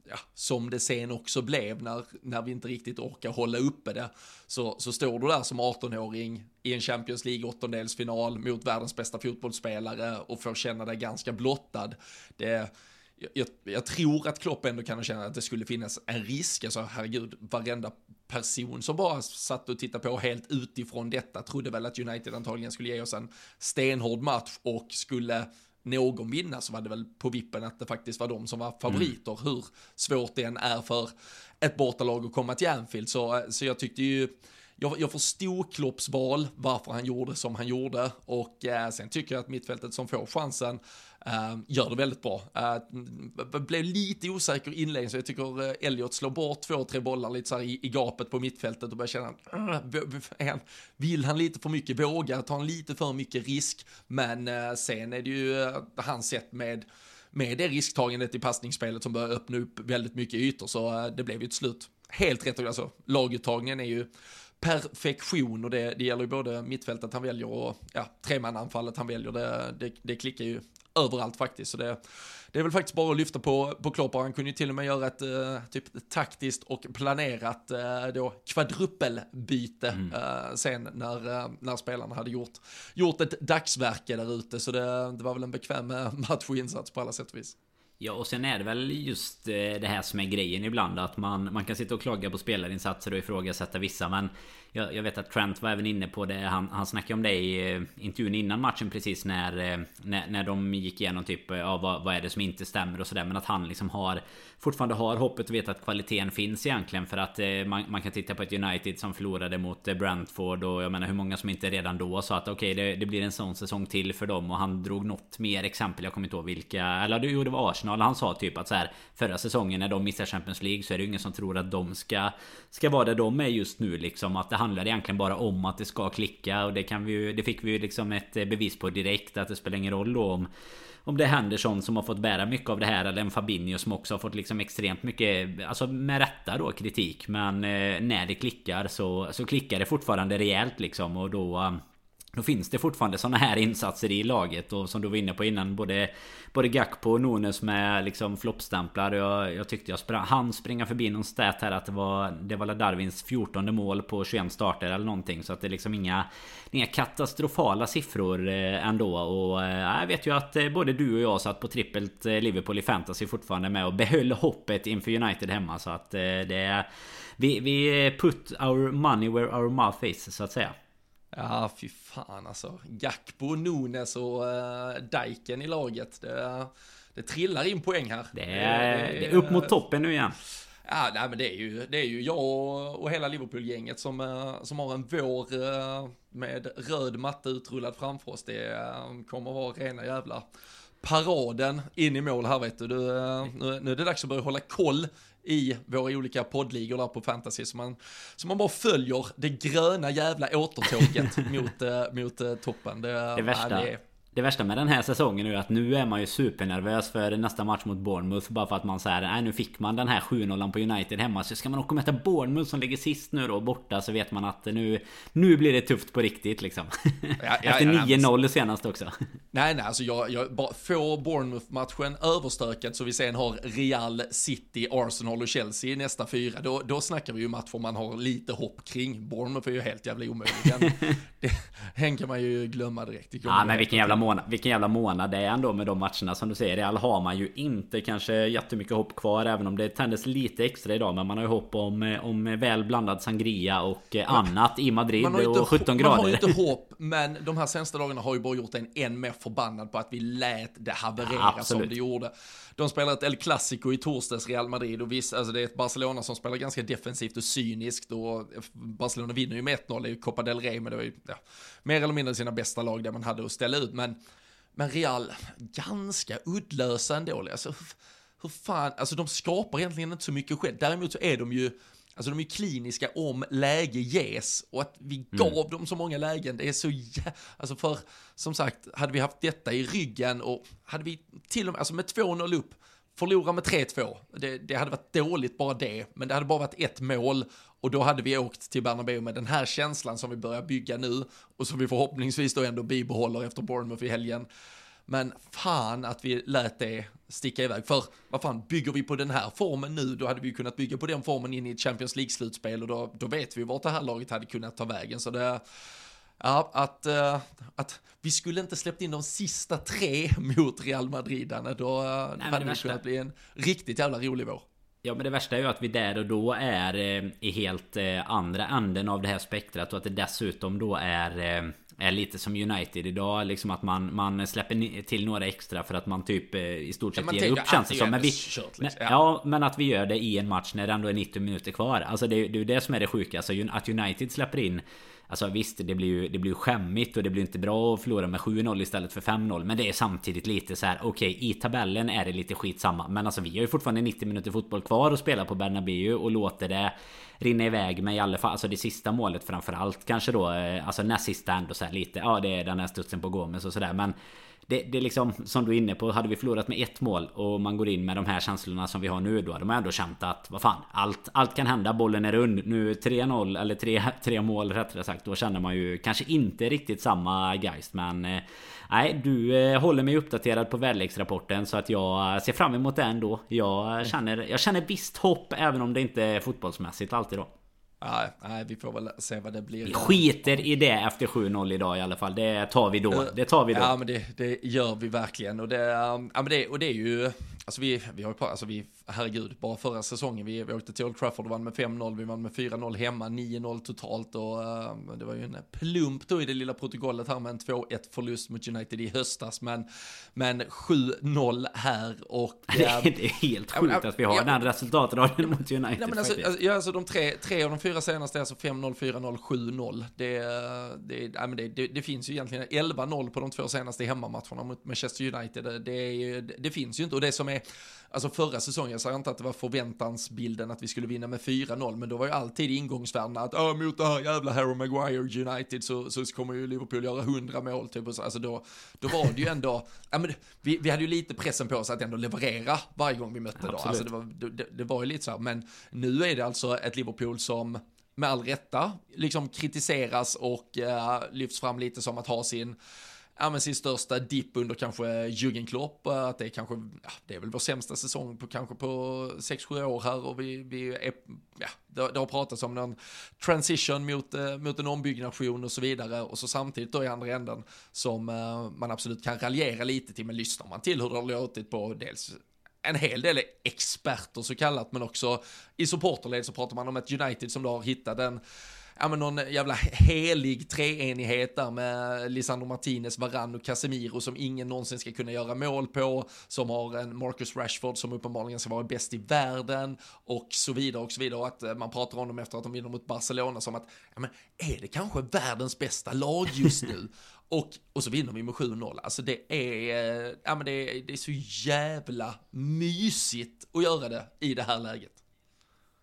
ja, som det sen också blev när, när vi inte riktigt orkar hålla uppe det, så, så står du där som 18-åring i en Champions League åttondelsfinal mot världens bästa fotbollsspelare och får känna dig ganska blottad. Det, jag, jag, tror att Klopp ändå kan känna att det skulle finnas en risk, alltså herregud, varenda person som bara satt och tittade på helt utifrån detta trodde väl att United antagligen skulle ge oss en stenhård match och skulle någon vinna så var det väl på vippen att det faktiskt var de som var favoriter, mm. hur svårt det än är för ett bortalag att komma till Anfield. Så, så jag tyckte ju, jag, jag förstod Klopps val, varför han gjorde som han gjorde och eh, sen tycker jag att mittfältet som får chansen Uh, gör det väldigt bra. Uh, blev lite osäker inledning så jag tycker uh, Elliot slår bort två, tre bollar lite så här i, i gapet på mittfältet och börjar känna uh, vill han lite för mycket, vågar ta han lite för mycket risk, men uh, sen är det ju uh, hans sätt med med det risktagandet i passningsspelet som börjar öppna upp väldigt mycket ytor så det blev ju ett slut helt rätt. Alltså laguttagningen är ju perfektion och det, det gäller ju både mittfältet han väljer och ja, tremananfallet han väljer. Det, det, det klickar ju överallt faktiskt. Så det, det är väl faktiskt bara att lyfta på, på Klopp han kunde ju till och med göra ett uh, typ taktiskt och planerat uh, då kvadrupelbyte mm. uh, sen när, när spelarna hade gjort, gjort ett dagsverke där ute. Så det, det var väl en bekväm matchinsats på alla sätt och vis. Ja och sen är det väl just eh, det här som är grejen ibland att man, man kan sitta och klaga på spelarinsatser och ifrågasätta vissa men jag, jag vet att Trent var även inne på det. Han, han snackade om det i eh, intervjun innan matchen precis när, eh, när, när de gick igenom typ eh, ja, vad, vad är det som inte stämmer och sådär. Men att han liksom har Fortfarande har hoppet och vet att kvaliteten finns egentligen. För att man, man kan titta på ett United som förlorade mot Brentford och jag menar hur många som inte redan då sa att okej okay, det, det, blir en sån säsong till för dem. Och han drog något mer exempel. Jag kommer inte ihåg vilka Eller jo det var Arsenal. Arsenal. Han sa typ att så här Förra säsongen när de missar Champions League så är det ingen som tror att de ska Ska vara där de är just nu liksom. Att det handlar egentligen bara om att det ska klicka och det kan vi ju Det fick vi ju liksom ett eh, bevis på direkt att det spelar ingen roll då om om det är Henderson som har fått bära mycket av det här eller en Fabinho som också har fått liksom extremt mycket Alltså med rätta då kritik. Men eh, när det klickar så, så klickar det fortfarande rejält liksom och då eh, då finns det fortfarande sådana här insatser i laget och som du var inne på innan både Både Gakpo och Nunes med liksom floppstämplar. Jag, jag tyckte jag sprang, han springa förbi någon stat här att det var Det var Darwins 14 mål på 21 starter eller någonting. Så att det är liksom inga Inga katastrofala siffror eh, ändå. Och eh, jag vet ju att eh, både du och jag satt på trippelt Liverpool i fantasy fortfarande med och behöll hoppet inför United hemma. Så att det Vi, vi put our money where our mouth is så att säga. Ja, fy fan alltså. Gakpo, Nunes och uh, Daiken i laget. Det, det trillar in poäng här. Det är, det är upp mot toppen nu igen. Ja, nej, men det är ju, det är ju jag och, hela Liverpool-gänget som, uh, som har en vår med röd matta utrullad framför oss. Det kommer vara rena jävla paraden in i mål här vet du. du nu, nu är det dags att börja hålla koll i våra olika poddligor där på fantasy. Så man, så man bara följer det gröna jävla återtåget mot, äh, mot äh, toppen. Det, det värsta. Äh, det, det värsta med den här säsongen är att nu är man ju supernervös för nästa match mot Bournemouth Bara för att man säger nej nu fick man den här 7-0 på United hemma Så ska man åka och möta Bournemouth som ligger sist nu då borta Så vet man att nu Nu blir det tufft på riktigt liksom. Ja, ja, Efter ja, 9-0 senast också. Nej nej alltså jag, jag bara får Bournemouth-matchen överstökad Så vi sen har Real, City, Arsenal och Chelsea i nästa fyra Då, då snackar vi ju matcher man har lite hopp kring. Bournemouth är ju helt jävla omöjlig Den kan man ju glömma direkt Ja men vilken jävla månad, vilken jävla månad det är ändå med de matcherna som du säger. Real har man ju inte kanske jättemycket hopp kvar även om det tändes lite extra idag. Men man har ju hopp om, om väl blandad sangria och eh, annat i Madrid och 17 grader. Man har ju inte hopp men de här senaste dagarna har ju bara gjort en än mer förbannad på att vi lät det haverera ja, som det gjorde. De spelar ett El Clasico i torsdags, Real Madrid, och visst, alltså det är ett Barcelona som spelar ganska defensivt och cyniskt och Barcelona vinner ju med 1-0 i Copa del Rey, men det var ju ja, mer eller mindre sina bästa lag där man hade att ställa ut. Men, men Real, ganska uddlösa ändå. Alltså, hur fan, alltså de skapar egentligen inte så mycket själv. Däremot så är de ju, alltså de är kliniska om läge ges och att vi mm. gav mm. dem så många lägen, det är så jä... Alltså för, som sagt, hade vi haft detta i ryggen och hade vi till och med, alltså med 2-0 upp, förlora med 3-2, det, det hade varit dåligt bara det, men det hade bara varit ett mål och då hade vi åkt till Bernabéu med den här känslan som vi börjar bygga nu och som vi förhoppningsvis då ändå bibehåller efter Bournemouth i helgen. Men fan att vi lät det sticka iväg. För vad fan, bygger vi på den här formen nu, då hade vi kunnat bygga på den formen in i ett Champions League-slutspel och då, då vet vi vart det här laget hade kunnat ta vägen. Så det, ja, att, uh, att vi skulle inte släppt in de sista tre mot Real Madrid, då, Nej, då hade det kunnat bli en riktigt jävla rolig vår. Ja men det värsta är ju att vi där och då är eh, i helt eh, andra änden av det här spektrat och att det dessutom då är eh, är lite som United idag liksom att man, man släpper till några extra för att man typ i stort sett ja, ger upp känns det som. Men vi, kört, liksom. ja. ja. men att vi gör det i en match när det ändå är 90 minuter kvar. Alltså det, det är ju det som är det sjuka. Alltså att United släpper in Alltså visst, det blir ju det blir skämmigt och det blir inte bra att förlora med 7-0 istället för 5-0. Men det är samtidigt lite så här. okej okay, i tabellen är det lite skitsamma. Men alltså vi har ju fortfarande 90 minuter fotboll kvar att spela på Bernabéu och låter det rinna iväg med i alla fall. Alltså det sista målet framförallt kanske då. Eh, alltså näst sista ändå så här lite. Ja det är den här studsen på Gomes och sådär. Men det, det är liksom som du är inne på. Hade vi förlorat med ett mål och man går in med de här känslorna som vi har nu. Då hade man ändå känt att vad fan. Allt, allt kan hända. Bollen är rund. Nu 3-0 eller 3, 3 mål rättare sagt. Då känner man ju kanske inte riktigt samma geist. Men eh, nej, du eh, håller mig uppdaterad på väderleksrapporten så att jag eh, ser fram emot det ändå. Jag känner, jag känner visst hopp även om det inte är fotbollsmässigt alltid då. Nej, nej, vi får väl se vad det blir. Vi skiter i det efter 7-0 idag i alla fall. Det tar vi då. Det tar vi då. Ja, men det, det gör vi verkligen. Och det, ja, men det, och det är ju... alltså vi, vi har ju alltså vi, herregud, bara förra säsongen, vi, vi åkte till Old Trafford och vann med 5-0, vi vann med 4-0 hemma, 9-0 totalt och uh, det var ju en plump då i det lilla protokollet här med en 2-1 förlust mot United i höstas, men, men 7-0 här och... Uh, det, är, är helt sjukt att vi har ja, den resultatraden mot United ja, men alltså, alltså, ja, alltså de tre, tre av de fyra fyra senaste är alltså 5-0, 4-0, 7-0. Det, det, det, det, det finns ju egentligen 11-0 på de två senaste hemmamatcherna mot Manchester United. Det, det, det finns ju inte och det som är, alltså förra säsongen, jag säger inte att det var förväntansbilden att vi skulle vinna med 4-0, men då var ju alltid ingångsvärdena att Åh, mot det här jävla Harry Maguire United så, så kommer ju Liverpool göra 100 mål typ. Och så, alltså då, då var det ju ändå, ja men vi, vi hade ju lite pressen på oss att ändå leverera varje gång vi mötte då. Alltså det var, det, det var ju lite så här, men nu är det alltså ett Liverpool som med all rätta liksom kritiseras och uh, lyfts fram lite som att ha sin ja, men sin största dipp under kanske Jürgen Klopp, eh, att det är kanske, ja, det är väl vår sämsta säsong på kanske på 6-7 år här och vi, vi är, ja, det, det har pratats om någon transition mot, eh, mot en ombyggnation och så vidare. Och så samtidigt då i andra änden som eh, man absolut kan raljera lite till, men lyssnar man till hur det har låtit på dels en hel del experter så kallat, men också i supporterled så pratar man om ett United som då har hittat en ja men någon jävla helig treenighet där med Lisandro Martinez, Varann och Casemiro som ingen någonsin ska kunna göra mål på, som har en Marcus Rashford som uppenbarligen ska vara bäst i världen och så vidare och så vidare och att eh, man pratar om dem efter att de vinner mot Barcelona som att, ja men är det kanske världens bästa lag just nu? Och, och så vinner vi med 7-0. Alltså det är, eh, ja men det är, det är så jävla mysigt att göra det i det här läget.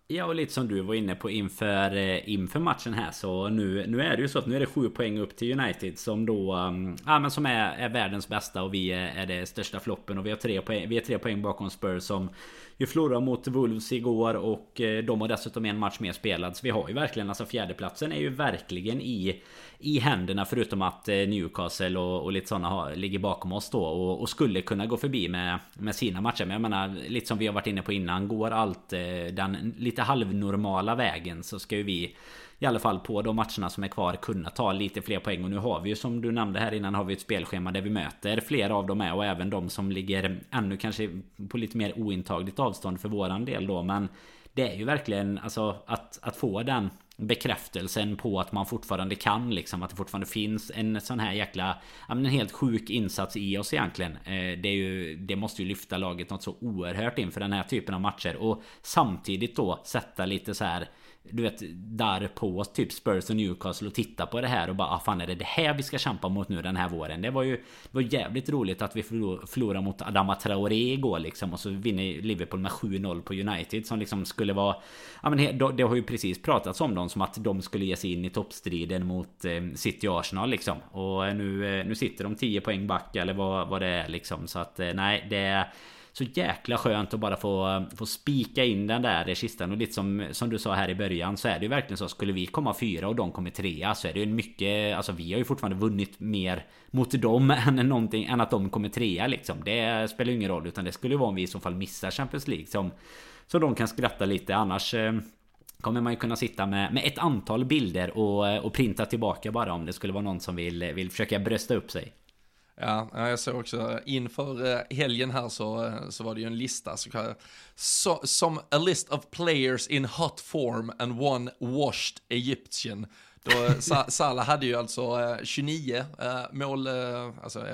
Ja och lite som du var inne på inför, eh, inför matchen här så nu, nu är det ju så att nu är det sju poäng upp till United som då um, ja, men som är, är världens bästa och vi är, är det största floppen och vi har tre poäng, vi är tre poäng bakom Spurs som vi förlorade mot Wolves igår och eh, de har dessutom en match mer spelad så vi har ju verkligen alltså fjärdeplatsen är ju verkligen i i händerna förutom att eh, Newcastle och, och lite sådana har, ligger bakom oss då och, och, skulle kunna gå förbi med, med sina matcher. Men jag menar lite som vi har varit inne på innan. Går allt eh, den lite halvnormala vägen så ska ju vi i alla fall på de matcherna som är kvar kunna ta lite fler poäng. Och nu har vi ju som du nämnde här innan har vi ett spelschema där vi möter flera av dem med och även de som ligger ännu kanske på lite mer ointagligt avstånd för våran del då. Men det är ju verkligen alltså att, att få den bekräftelsen på att man fortfarande kan liksom Att det fortfarande finns en sån här jäkla ja, men En helt sjuk insats i oss egentligen eh, Det är ju Det måste ju lyfta laget något så oerhört inför den här typen av matcher Och samtidigt då sätta lite så här du vet, där på typ Spurs och Newcastle och titta på det här och bara ah, fan är det det här vi ska kämpa mot nu den här våren? Det var ju det var jävligt roligt att vi förlorade mot Adama Traoré igår liksom och så vinner Liverpool med 7-0 på United som liksom skulle vara Ja men det har ju precis pratats om dem som att de skulle ge sig in i toppstriden mot eh, City och Arsenal liksom och eh, nu, eh, nu sitter de 10 poäng back eller vad, vad det är liksom så att eh, nej det så jäkla skönt att bara få, få spika in den där i kistan. Och lite som, som du sa här i början så är det ju verkligen så. Skulle vi komma fyra och de kommer trea så är det ju mycket... Alltså vi har ju fortfarande vunnit mer mot dem än någonting än att de kommer trea liksom. Det spelar ju ingen roll utan det skulle ju vara om vi i så fall missar Champions League som... Så de kan skratta lite annars... Eh, kommer man ju kunna sitta med, med ett antal bilder och, och printa tillbaka bara om det skulle vara någon som vill, vill försöka brösta upp sig. Ja, jag såg också inför eh, helgen här så, eh, så var det ju en lista så, so, som a list of players in hot form and one washed Egyptian. Då, Salah hade ju alltså 29 eh, mål, alltså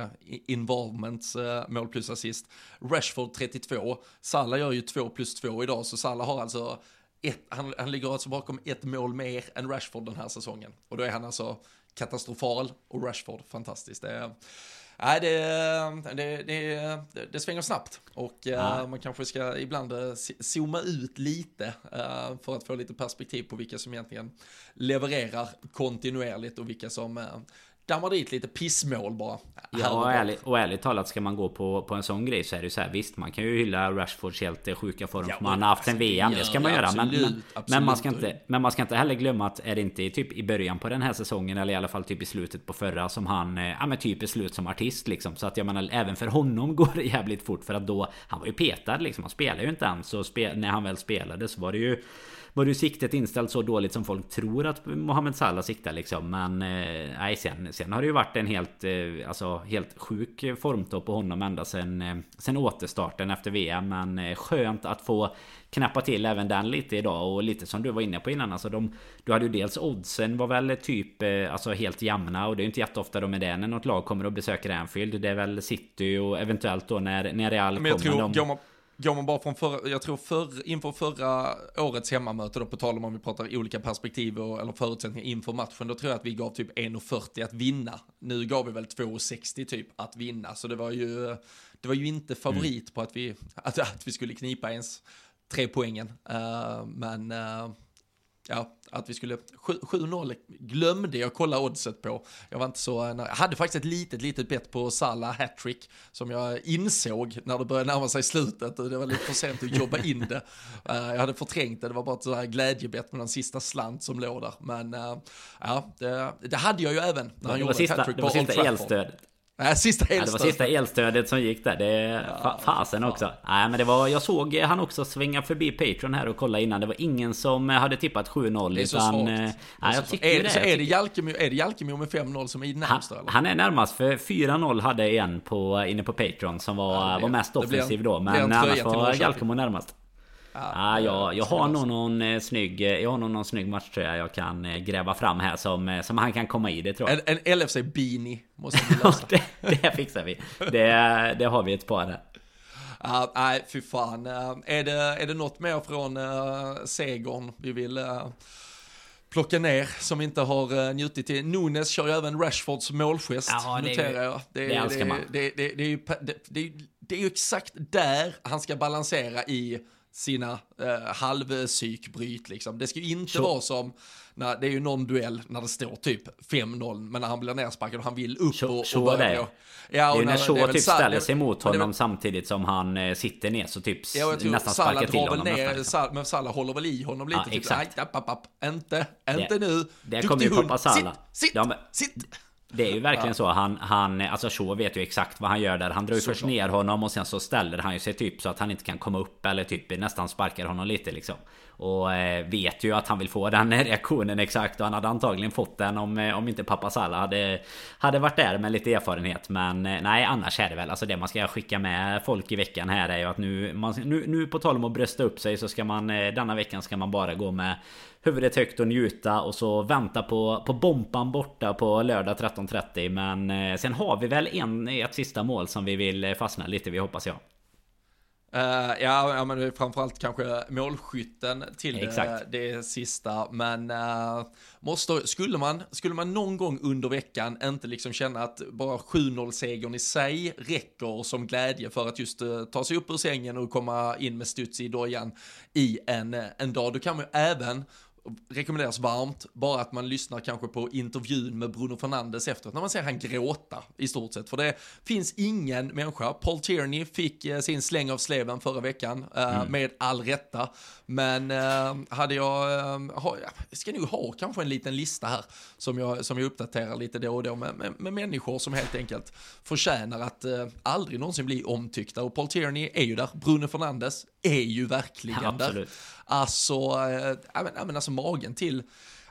involvements, mål plus assist. Rashford 32. Salah gör ju 2 plus 2 idag, så Salah har alltså ett, han, han ligger alltså bakom ett mål mer än Rashford den här säsongen. Och då är han alltså katastrofal och Rashford fantastiskt. Det är, Nej, det, det, det, det, svänger snabbt och ja. uh, man kanske ska ibland uh, zooma ut lite uh, för att få lite perspektiv på vilka som egentligen levererar kontinuerligt och vilka som dammar dit lite pissmål bara. Ja, och ärligt, och ärligt talat ska man gå på, på en sån grej så är det så här visst man kan ju hylla Rashfords helt sjuka form ja, man har haft en VM. Det ska man göra. Absolut, men, men, absolut. men, man ska inte, men man ska inte heller glömma att är det inte typ i början på den här säsongen eller i alla fall typ i slutet på förra som han eh, ja men typ är slut som artist liksom. Så att jag menar även för honom går det jävligt fort för att då han var ju petad liksom. Han spelar ju inte ens. Så spe, när han väl spelade så var det ju var ju siktet inställt så dåligt som folk tror att Mohamed Salah siktar liksom. Men eh, nej, sen, sen har det ju varit en helt, eh, alltså, helt sjuk formtopp på honom ända sen, eh, sen återstarten efter VM. Men skönt att få knappa till även den lite idag. Och lite som du var inne på innan. Alltså de, du hade ju dels oddsen var väl typ alltså helt jämna. Och det är ju inte jätteofta de är det när något lag kommer och besöker Anfield. Det är väl City och eventuellt då när, när Real Men jag kommer. tror, de... går man, går man bara från förra, jag tror för, inför förra årets hemmamöte då på tal om om vi pratar olika perspektiv och, eller förutsättningar inför matchen, då tror jag att vi gav typ 1,40 att vinna. Nu gav vi väl 2,60 typ att vinna, så det var ju, det var ju inte favorit mm. på att vi, att, att vi skulle knipa ens tre poängen. Uh, men uh, ja, att vi skulle, 7-0 glömde jag kolla oddset på. Jag var inte så, jag hade faktiskt ett litet, litet bett på Salah hattrick som jag insåg när det började närma sig slutet och det var lite för sent att jobba in det. Uh, jag hade förträngt det, det var bara ett sådär glädjebett med den sista slant som låg där. Men uh, ja, det, det, hade jag ju även när han gjorde hattrick på Old Trafford. Det var sista elstödet. Nej, sista elstödet. Ja, det var sista elstödet som gick där. Det ja, fasen också. Nej, men det var... Jag såg han också svänga förbi Patreon här och kolla innan. Det var ingen som hade tippat 7-0. Det är så utan, svagt. Eh, nej, jag tycker är, det. Så är det Jalkemo, är det Jalkemo med 5-0 som är närmast? Han, han är närmast för 4-0 hade en på, inne på Patreon som var, ja, var mest offensiv då. Men annars var Jalkemo närmast. Ja, jag, jag har nog någon eh, snygg Jag har nog någon snygg matchtröja jag kan eh, gräva fram här som, eh, som han kan komma i det tror jag. En, en LFC beanie måste vi lösa. det, det fixar vi. Det, det har vi ett par där. Uh, nej, fy fan. Uh, är, det, är det något mer från uh, segern vi vill uh, plocka ner som inte har uh, njutit till? Nunes kör ju även Rashfords målgest, ja, noterar jag. Det, det älskar man. Det, det, det, är ju, det, det, det är ju exakt där han ska balansera i sina eh, halvpsykbryt liksom. Det ska ju inte så. vara som, när, det är ju någon duell när det står typ 5-0, men när han blir nersparkad och han vill upp så, och, och börja. Ja, det är ju när Shaw typ ställer sig mot honom det, samtidigt som han eh, sitter ner så typ ja, nästan sparkar till honom. Ner, nästan, liksom. Men Salah håller väl i honom lite. Ja, typ, exakt. App, app, app. Inte, inte det, nu. Det kommer ju pappa Salah. Sitt, sitt, ja, men, sitt. Det är ju verkligen ja. så. Han, han, alltså Shaw vet ju exakt vad han gör där. Han drar ju så först ner honom och sen så ställer han ju sig typ så att han inte kan komma upp eller typ nästan sparkar honom lite liksom. Och eh, vet ju att han vill få den reaktionen exakt och han hade antagligen fått den om, eh, om inte pappa Salla hade, hade varit där med lite erfarenhet. Men eh, nej annars är det väl alltså det man ska skicka med folk i veckan här är ju att nu, man, nu, nu på tal om att brösta upp sig så ska man eh, denna veckan ska man bara gå med huvudet högt och njuta och så vänta på, på Bompan borta på lördag 13.30 Men eh, sen har vi väl en, ett sista mål som vi vill eh, fastna lite vid hoppas jag. Uh, ja, ja, men framförallt kanske målskytten till det, det, sista. Men uh, måste, skulle, man, skulle man någon gång under veckan inte liksom känna att bara 7-0-segern i sig räcker som glädje för att just uh, ta sig upp ur sängen och komma in med studs i dojan i en, en dag, då kan man ju även rekommenderas varmt, bara att man lyssnar kanske på intervjun med Bruno Fernandes efteråt, när man ser han gråta i stort sett. För det finns ingen människa, Paul Tierney fick eh, sin släng av sleven förra veckan, eh, mm. med all rätta. Men eh, hade jag, jag ska nog ha kanske en liten lista här, som jag, som jag uppdaterar lite då och då, med, med, med människor som helt enkelt förtjänar att aldrig någonsin bli omtyckta. Och Paul Tierney är ju där, Bruno Fernandes är ju verkligen ja, där. Alltså, äh, men, äh, alltså magen till,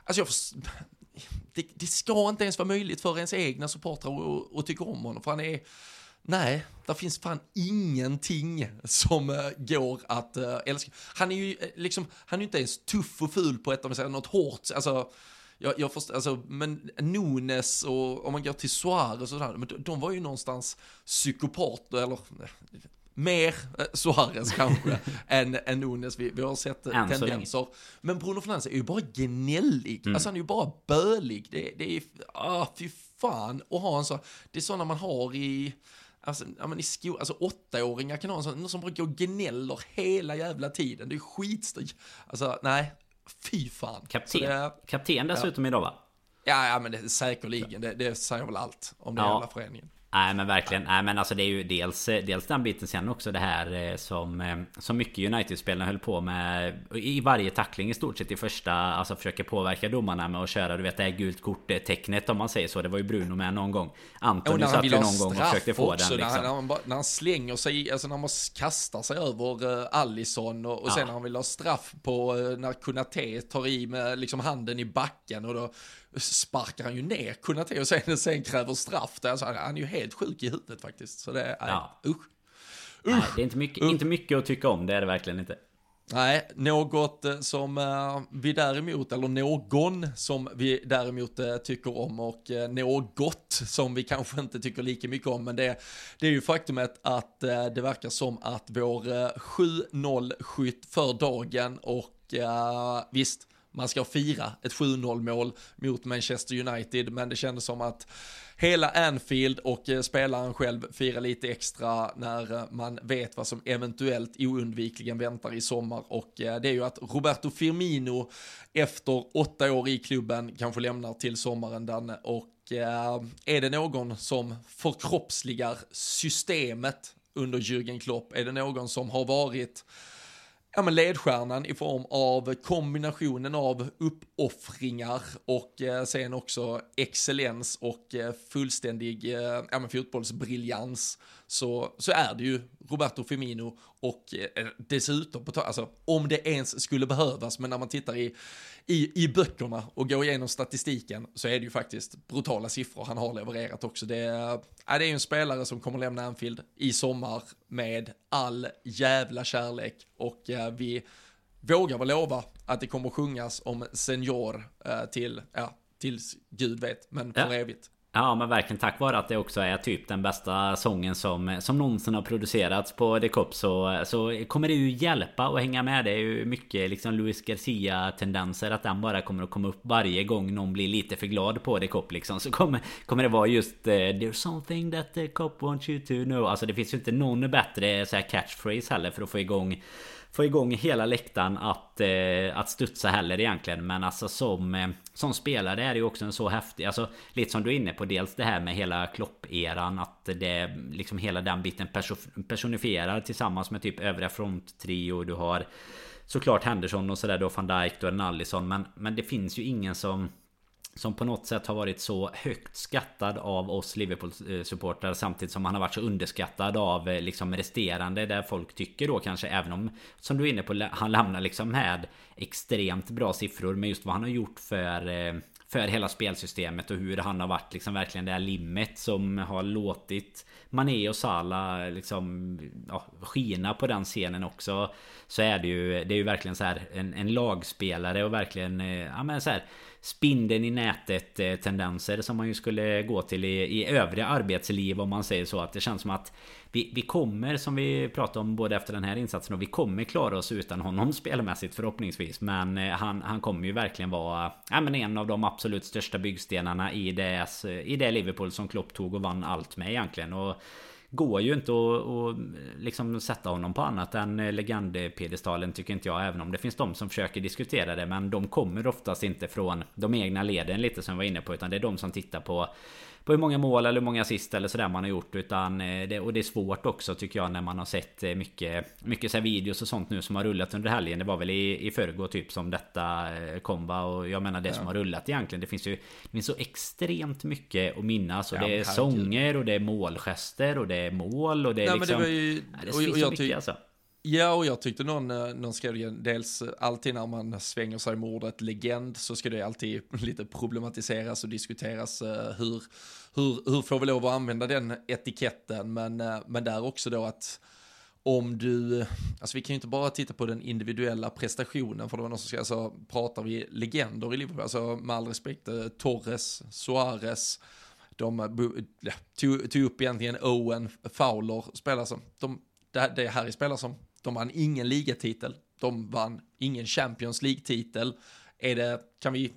alltså jag det, det, ska inte ens vara möjligt för ens egna supportrar att tycka om honom, för han är, nej, det finns fan ingenting som uh, går att uh, älska. Han är ju liksom, han är ju inte ens tuff och ful på ett, om man säger något hårt, alltså, jag, jag förstår, alltså, men Nunes och om man går till Suarez och sådär, men de, de var ju någonstans psykopater, eller mer eh, Suarez kanske än, än Nunes. Vi, vi har sett Än tendenser. Men Bruno Fernandes är ju bara gnällig. Mm. Alltså han är ju bara bölig. Det, det är, ah, fy fan att ha en sån. Det är sådana man har i, alltså, ja, men i sko, alltså åttaåringar kan ha en sån, någon som bara går och gnäller hela jävla tiden. Det är skitstyrt. Alltså nej, fy fan. Kapten, det, kapten dessutom ja. idag va? Ja, ja men det, säkerligen. Det, det säger väl allt om den ja. jävla föreningen. Nej men verkligen. Nej men alltså det är ju dels, dels den biten sen också det här eh, som, eh, som mycket United-spelarna höll på med i varje tackling i stort sett i första. Alltså försöker påverka domarna med att köra du vet det här gult kort-tecknet om man säger så. Det var ju Bruno med någon gång. Anton satt ju någon gång och försökte få den liksom. När han, när han slänger sig, alltså när man kastar sig över uh, Allison och, och ja. sen när han vill ha straff på uh, när Kunate tar i med liksom handen i backen och då sparkar han ju ner Konate och sen, sen kräver straff. Det, alltså, han är ju helt sjuk i huvudet faktiskt. Så det är, ja. usch. Nej, det är inte mycket, inte mycket att tycka om, det är det verkligen inte. Nej, något eh, som uh, vi däremot, eller någon som vi däremot uh, tycker om och något som vi kanske inte tycker lika mycket om, men det, det är ju faktumet att det verkar som att vår 7-0-skytt för dagen och visst, man ska fira ett 7-0 mål mot Manchester United, men det kändes som att hela Anfield och eh, spelaren själv firar lite extra när eh, man vet vad som eventuellt oundvikligen väntar i sommar och eh, det är ju att Roberto Firmino efter åtta år i klubben kanske lämnar till sommaren Danne och är det någon som förkroppsligar systemet under Jürgen Klopp? Är det någon som har varit ja, men ledstjärnan i form av kombinationen av uppoffringar och eh, sen också excellens och eh, fullständig eh, ja, men fotbollsbriljans så, så är det ju Roberto Firmino och eh, dessutom, på alltså, om det ens skulle behövas, men när man tittar i, i, i böckerna och går igenom statistiken så är det ju faktiskt brutala siffror han har levererat också. Det, är, det är ju en spelare som kommer lämna Anfield i sommar med all jävla kärlek och eh, vi vågar väl lova att det kommer sjungas om senior eh, till, ja, tills Gud vet, men för ja. evigt. Ja men verkligen tack vare att det också är typ den bästa sången som, som någonsin har producerats på The Cop så, så kommer det ju hjälpa att hänga med. Det är ju mycket liksom Luis Garcia tendenser att den bara kommer att komma upp varje gång någon blir lite för glad på The Cop liksom. Så kommer, kommer det vara just eh, There's something that The Cop wants you to know. Alltså det finns ju inte någon bättre så här catchphrase heller för att få igång få igång hela läktaren att, eh, att studsa heller egentligen. Men alltså som, eh, som spelare är det ju också en så häftig, alltså lite som du är inne på, dels det här med hela Klopp-eran, att det liksom hela den biten personifierar tillsammans med typ övriga fronttrio. Du har såklart Henderson och sådär då, van Dijk och en Allison. Men, men det finns ju ingen som som på något sätt har varit så högt skattad av oss Liverpool-supportrar Samtidigt som han har varit så underskattad av eh, liksom resterande Där folk tycker då kanske även om Som du är inne på Han lämnar liksom med Extremt bra siffror med just vad han har gjort för eh, för hela spelsystemet och hur han har varit liksom verkligen det här limmet som har låtit Mané och Salah liksom ja, skina på den scenen också Så är det ju Det är ju verkligen så här en, en lagspelare och verkligen eh, Ja men så här spindeln i nätet eh, tendenser som man ju skulle gå till i, i övriga arbetsliv om man säger så. Att det känns som att vi, vi kommer som vi pratade om både efter den här insatsen och vi kommer klara oss utan honom spelmässigt förhoppningsvis. Men eh, han, han kommer ju verkligen vara ja, men en av de absolut största byggstenarna i det, i det Liverpool som Klopp tog och vann allt med egentligen. Och går ju inte att, att liksom sätta honom på annat än eh, legendpedestalen tycker inte jag. Även om det finns de som försöker diskutera det. Men de kommer oftast inte från de egna leden lite som jag var inne på. Utan det är de som tittar på på hur många mål eller hur många assist eller sådär man har gjort. Utan eh, det, och det är svårt också tycker jag när man har sett eh, mycket, mycket så videos och sånt nu som har rullat under helgen. Det var väl i, i förrgår typ som detta eh, komba och jag menar det ja. som har rullat egentligen. Det finns ju det finns så extremt mycket att minnas. Och ja, det är sånger och det är målgester och det är mål och det är ja, liksom... Men det, var ju, det finns så mycket alltså. Ja, och jag tyckte någon, eh, någon skrev det, dels alltid när man svänger sig med ordet legend så ska det alltid lite problematiseras och diskuteras eh, hur, hur, hur får vi lov att använda den etiketten, men, eh, men där också då att om du, alltså vi kan ju inte bara titta på den individuella prestationen, för det var någon som skrev, alltså pratar vi legender i Liverpool, alltså med all respekt, Torres, Suarez, de tog, tog upp egentligen Owen, Fowler, spelare som, de, det, det här är spelare som de vann ingen ligatitel. De vann ingen Champions League-titel. Är det, kan vi,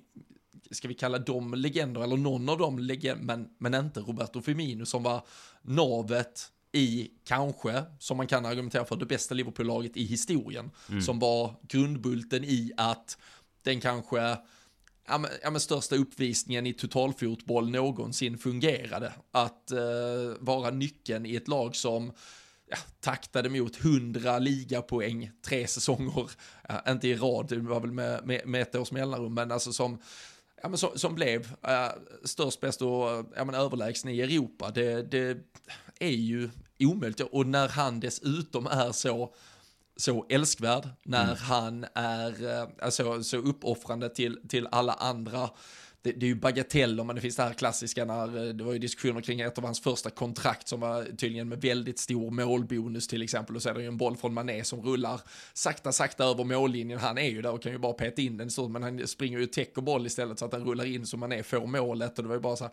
ska vi kalla dem legender eller någon av dem legender, men, men inte Roberto Firmino som var navet i, kanske, som man kan argumentera för, det bästa Liverpool-laget i historien. Mm. Som var grundbulten i att den kanske, ja men, ja men största uppvisningen i totalfotboll någonsin fungerade. Att eh, vara nyckeln i ett lag som ja, taktade mot 100 ligapoäng tre säsonger, ja, inte i rad, det var väl med, med, med ett års mellanrum, men alltså som, ja, men som, som blev äh, störst, bäst och ja, men överlägsen i Europa. Det, det är ju omöjligt och när han dessutom är så så älskvärd, när mm. han är alltså, så uppoffrande till, till alla andra det, det är ju bagateller, men det finns det här klassiska när eh, det var ju diskussioner kring ett av hans första kontrakt som var tydligen med väldigt stor målbonus till exempel och så är det ju en boll från Mané som rullar sakta, sakta över mållinjen. Han är ju där och kan ju bara peta in den stort, men han springer ju och täcker boll istället så att den rullar in så Mané får målet och det var ju bara så här,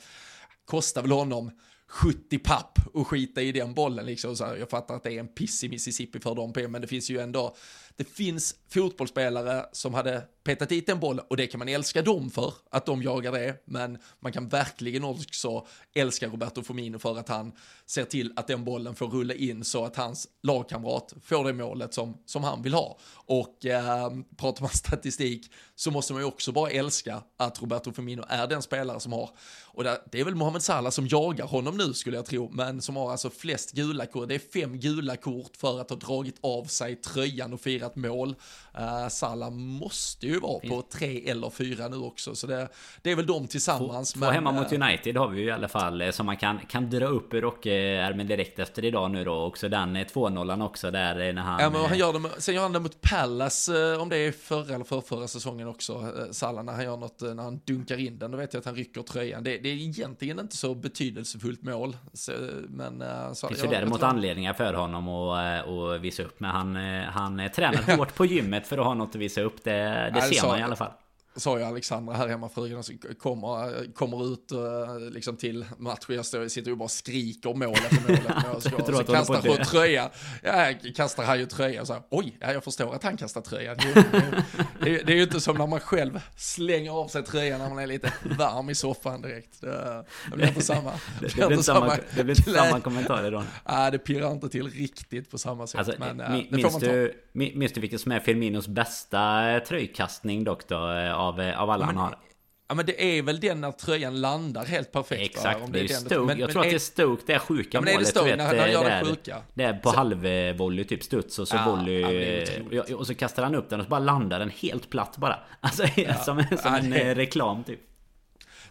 kostar väl honom 70 papp och skita i den bollen liksom. Så här, jag fattar att det är en piss i Mississippi för dem men det finns ju ändå, det finns fotbollsspelare som hade petat dit en boll och det kan man älska dem för, att de jagar det, men man kan verkligen också älska Roberto Firmino för att han ser till att den bollen får rulla in så att hans lagkamrat får det målet som, som han vill ha. Och eh, pratar man statistik så måste man ju också bara älska att Roberto Firmino är den spelare som har, och det är väl Mohamed Salah som jagar honom nu skulle jag tro, men som har alltså flest gula kort, det är fem gula kort för att ha dragit av sig tröjan och firat mål. Uh, Salah måste ju vara på tre eller fyra nu också, så det, det är väl de tillsammans. Två, men, hemma mot eh, United har vi ju i alla fall eh, som man kan, kan dra upp ur rockärmen direkt efter idag nu då. Också den 2-0 också där när han... Ja men han gör det, sen gör han det mot Palace, om det är förra eller för förra säsongen också, Salah, när han gör något, när han dunkar in den, då vet jag att han rycker tröjan. Det, det är egentligen inte så betydelsefullt mål. Så, men, så, det finns ju däremot anledningar för honom att, att visa upp, men han, han tränar hårt på gymmet för att ha något att visa upp. Det, det Nej, ser man i alla fall sa ju Alexandra här hemma, frugan som kommer, kommer ut uh, liksom till matchen. Jag står, sitter och bara skriker mål efter mål efter mål. Så, så kastar hon tröja. Ja, kastar han ju tröja så här, oj, ja, jag förstår att han kastar tröjan. Det, det, det, är ju inte som när man själv slänger av sig tröjan när man är lite varm i soffan direkt. Det, det blir inte samma. Det, blir inte samma, det blir inte samma kommentarer då. Nej, det pirrar inte till riktigt på samma sätt. Alltså, men, uh, minns, du, minns du vilket som är Firminos bästa tröjkastning dock då? av, eh, av alla men, han har. Ja men det är väl den när tröjan landar helt perfekt Exakt, va? Om det är, Stoke. Men, jag tror men, att det är Stoke, det är sjuka ja, men målet. Är det, Stoke, vet, när, när det, sjuka? det är på så, halvvolley typ studs och så ja, volley. Ja, och så kastar han upp den och så bara landar den helt platt bara. Alltså ja, som, som en eh, reklam typ.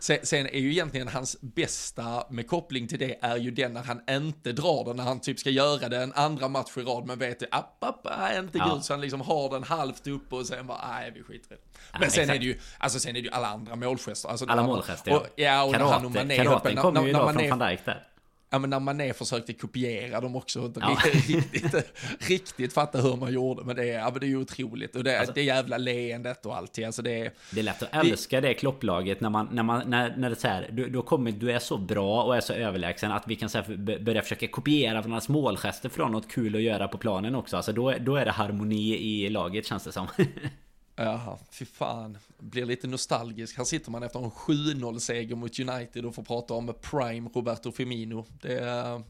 Sen, sen, är ju egentligen hans bästa med koppling till det är ju den när han inte drar den, när han typ ska göra det en andra match i rad, men vet att app, app, är inte ja. gud, så han liksom har den halvt uppe och sen bara, nej, vi skiter i det. Men ja, sen exakt. är det ju, alltså sen är det ju alla andra målgester. Alltså, alla målgester, ja. ja, och Karate, när han och Karaten kommer ju idag från van Dijk där ja men när Mané försökte kopiera dem också, inte ja. riktigt, riktigt fatta hur man gjorde, men det är, ja, men det är otroligt. Och det, alltså, det jävla leendet och allting, alltså det är... Det är lätt att älska det, det klopplaget när man, när man, när, när det är så här, du, du, kommer, du är så bra och är så överlägsen att vi kan så här, börja försöka kopiera varandras målgester från något kul att göra på planen också. Alltså då, då är det harmoni i laget känns det som. Jaha, fy fan. Blir lite nostalgisk. Här sitter man efter en 7-0-seger mot United och får prata om Prime Roberto Firmino. Det är,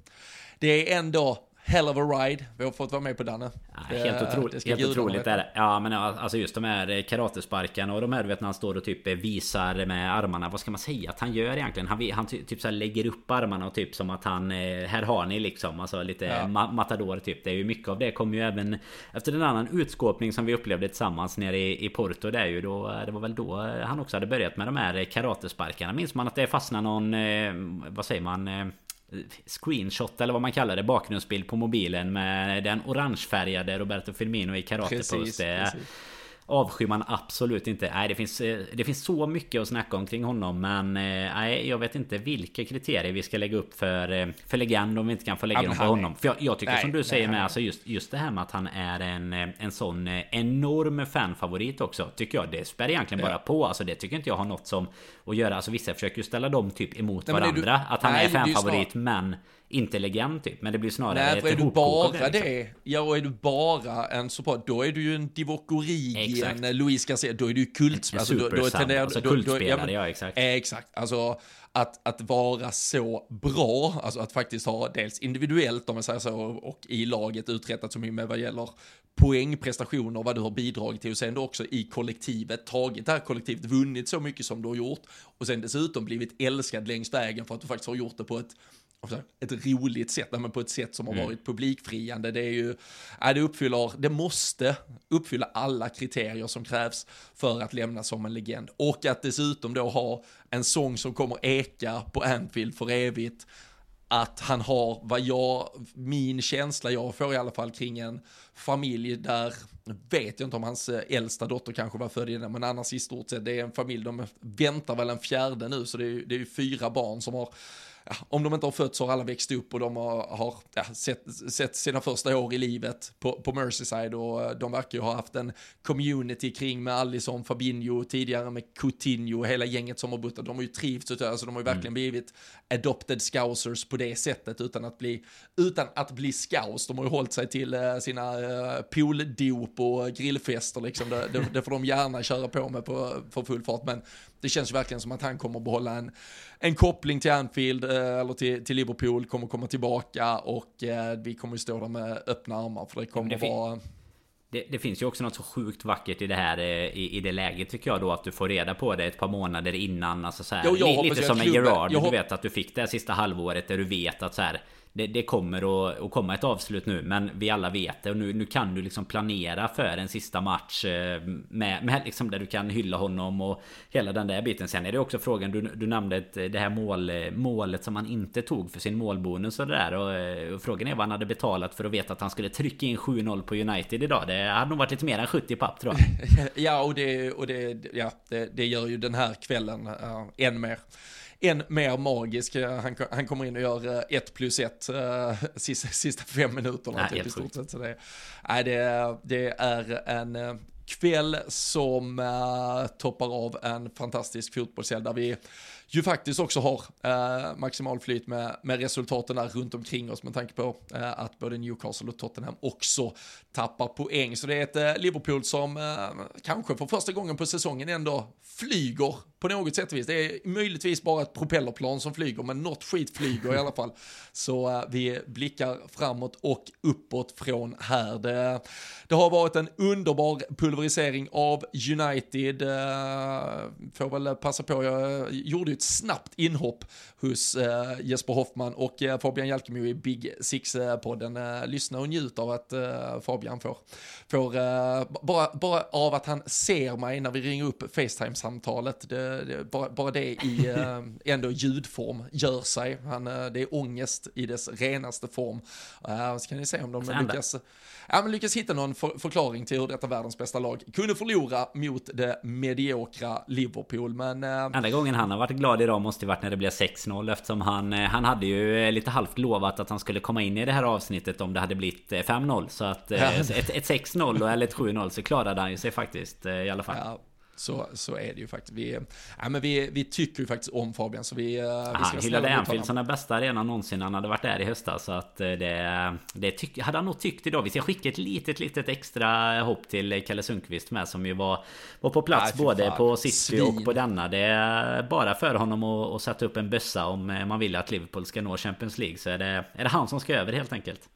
det är ändå hell of a ride. Vi har fått vara med på Danne. Ja, helt otroligt, helt otroligt är det. Ja men alltså just de här karatesparkarna och de här du vet när han står och typ visar med armarna. Vad ska man säga att han gör egentligen? Han, han typ så lägger upp armarna och typ som att han... Eh, här har ni liksom. Alltså lite ja. matador typ. Det är ju mycket av det kommer ju även efter en annan utskåpning som vi upplevde tillsammans nere i, i Porto. Det är ju då... Det var väl då han också hade börjat med de här karatesparkarna. Minns man att det fastnade någon... Eh, vad säger man? Screenshot eller vad man kallar det bakgrundsbild på mobilen med den orangefärgade Roberto Firmino i karate precis, det, precis avskyr man absolut inte. Nej, det finns, eh, det finns så mycket att snacka om kring honom. Men eh, nej, jag vet inte vilka kriterier vi ska lägga upp för, eh, för legend om vi inte kan få lägga ja, dem på honom. För jag, jag tycker nej, som du säger nej, med, alltså just, just det här med att han är en, en sån enorm fanfavorit också. Tycker jag, det spär egentligen ja. bara på. Alltså det tycker inte jag har något som att göra. Alltså vissa försöker ju ställa dem typ emot nej, varandra. Du, att han är fanfavorit men inte legend typ. Men det blir snarare Nej, för är du bara det, liksom. det, ja och är du bara en support, då är du ju en Divock Origi, en Luis Garcia, då är du ju kult. En alltså, då, då, tenderar, alltså kultspelare, ja, ja exakt. Exakt, alltså att, att vara så bra, alltså att faktiskt ha dels individuellt om man säger så, och i laget uträttat så mycket med vad gäller poäng, prestationer, vad du har bidragit till och sen då också i kollektivet, tagit det här kollektivet, vunnit så mycket som du har gjort och sen dessutom blivit älskad längs vägen för att du faktiskt har gjort det på ett ett roligt sätt, men på ett sätt som har mm. varit publikfriande. Det är ju, det uppfyller, det måste uppfylla alla kriterier som krävs för att lämna som en legend. Och att dessutom då ha en sång som kommer eka på Anfield för evigt. att han har, vad jag, min känsla jag får i alla fall kring en familj där, vet jag inte om hans eh, äldsta dotter kanske var född innan, men annars i stort sett, det är en familj, de väntar väl en fjärde nu, så det är, det är fyra barn som har ja, om de inte har fötts har alla växt upp och de har, har ja, sett, sett, sina första år i livet på, på Merseyside och eh, de verkar ju ha haft en community kring med Alisson, Fabinho, tidigare med Coutinho, hela gänget som har bott De har ju trivts utav, alltså de har ju verkligen mm. blivit adopted scousers på det sättet utan att bli, utan att bli scouse. De har ju hållit sig till uh, sina uh, pooldop och grillfester liksom. Det, det, det, får de gärna köra på med på, för full fart men det känns ju verkligen som att han kommer att behålla en, en koppling till Anfield eh, eller till, till Liverpool, kommer komma tillbaka och eh, vi kommer ju stå där med öppna armar för det kommer det vara... Det, det, finns ju också något så sjukt vackert i det här eh, i, i det läget tycker jag då att du får reda på det ett par månader innan. Alltså så här, jo, lite som en Gerard, du vet att du fick det sista halvåret där du vet att så här det, det kommer att, att, komma ett avslut nu men vi alla vet det och nu, nu kan du liksom planera för en sista match eh, med, med liksom där du kan hylla honom och hela den där biten. Sen är det också frågan, du, du nämnde ett, det här mål, målet som han inte tog för sin målbonus och det där och, eh, och, frågan är vad han hade betalat för att veta att han skulle trycka in 7-0 på United idag. Det hade nog varit lite mer än 70 papp tror jag. ja och det, och det, ja, det, det gör ju den här kvällen uh, än mer än mer magisk. Han, han kommer in och gör eh, ett plus ett uh, sista, sista fem minuterna typ, i stort sett. Så det, nej, det, det är en kväll som uh, toppar av en fantastisk fotbollshelg där vi ju faktiskt också har eh, maximal flyt med, med resultaten där runt omkring oss med tanke på eh, att både Newcastle och Tottenham också tappar poäng. Så det är ett eh, Liverpool som eh, kanske för första gången på säsongen ändå flyger på något sätt och vis. Det är möjligtvis bara ett propellerplan som flyger, men något skit flyger i alla fall. Så eh, vi blickar framåt och uppåt från här. Det, det har varit en underbar pulverisering av United. Eh, får väl passa på, jag eh, gjorde ju ett snabbt inhopp hos Jesper Hoffman och Fabian Jalkemo i Big Six-podden. lyssna och njut av att Fabian får, får bara, bara av att han ser mig när vi ringer upp Facetime-samtalet. Det, bara, bara det i äh, ändå ljudform gör sig. Han, äh, det är ångest i dess renaste form. Så kan ni se om de lyckas, ja, men lyckas hitta någon för, förklaring till hur detta världens bästa lag kunde förlora mot det mediokra Liverpool. Men, Enda gången han har varit glad idag måste ju varit när det blev 6-0 eftersom han, han hade ju lite halvt lovat att han skulle komma in i det här avsnittet om det hade blivit 5-0. Så att ja. ett, ett 6-0 eller ett 7-0 så klarade han ju sig faktiskt i alla fall. Ja. Så, så är det ju faktiskt. Vi, ja, men vi, vi tycker ju faktiskt om Fabian. Så vi, Aha, vi han hyllade Anfield som den bästa arenan någonsin. Han hade varit där i höstas. Så att eh, det, det tyck, hade han nog tyckt idag. Vi ska skicka ett litet, litet extra hopp till Kalle Sundqvist med. Som ju var, var på plats Nej, både fan. på City Svin. och på denna. Det är bara för honom att, att sätta upp en bössa om man vill att Liverpool ska nå Champions League. Så är det, är det han som ska över helt enkelt.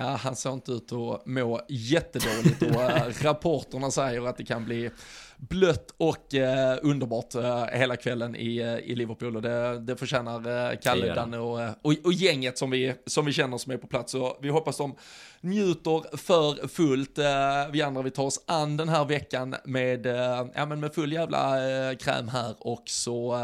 Ja, han ser inte ut att må jättedåligt och rapporterna säger att det kan bli blött och eh, underbart eh, hela kvällen i, eh, i Liverpool och det, det förtjänar eh, Kalle, Danne och, eh, och, och, gänget som vi, som vi känner som är på plats. Och vi hoppas de njuter för fullt. Eh, vi andra vi tar oss an den här veckan med, ja, men med full jävla kräm här och så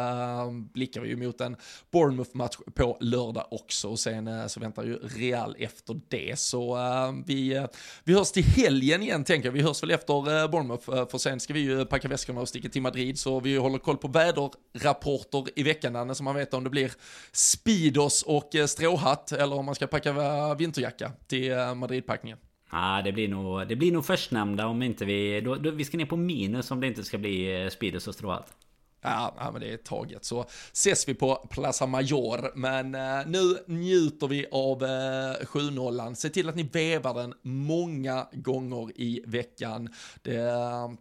blickar vi ju mot en Bournemouth-match på lördag också och sen så väntar ju Real efter det. Så vi, vi hörs till helgen igen tänker jag. Vi hörs väl efter Bournemouth för sen ska vi ju packa väskorna och sticka till Madrid så vi håller koll på väderrapporter i veckan så man vet om det blir Speedos och eh, stråhatt eller om man ska packa eh, vinterjacka till eh, Madridpackningen? Ja, det blir nog, det blir nog förstnämnda om inte vi... Då, då, vi ska ner på minus om det inte ska bli Speedos och stråhatt. Ja, men det är taget. Så ses vi på Plaza Major. Men eh, nu njuter vi av eh, 7-0. Se till att ni vevar den många gånger i veckan. Det,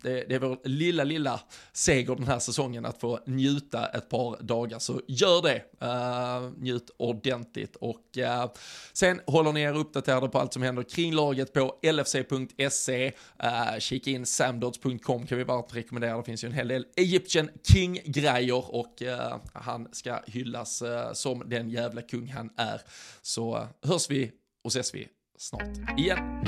det, det är vår lilla, lilla seger den här säsongen att få njuta ett par dagar. Så gör det. Eh, njut ordentligt. Och eh, sen håller ni er uppdaterade på allt som händer kring laget på lfc.se. Eh, kika in samdods.com kan vi varmt rekommendera. Det finns ju en hel del Egyptian King King-grejer och eh, han ska hyllas eh, som den jävla kung han är. Så eh, hörs vi och ses vi snart igen.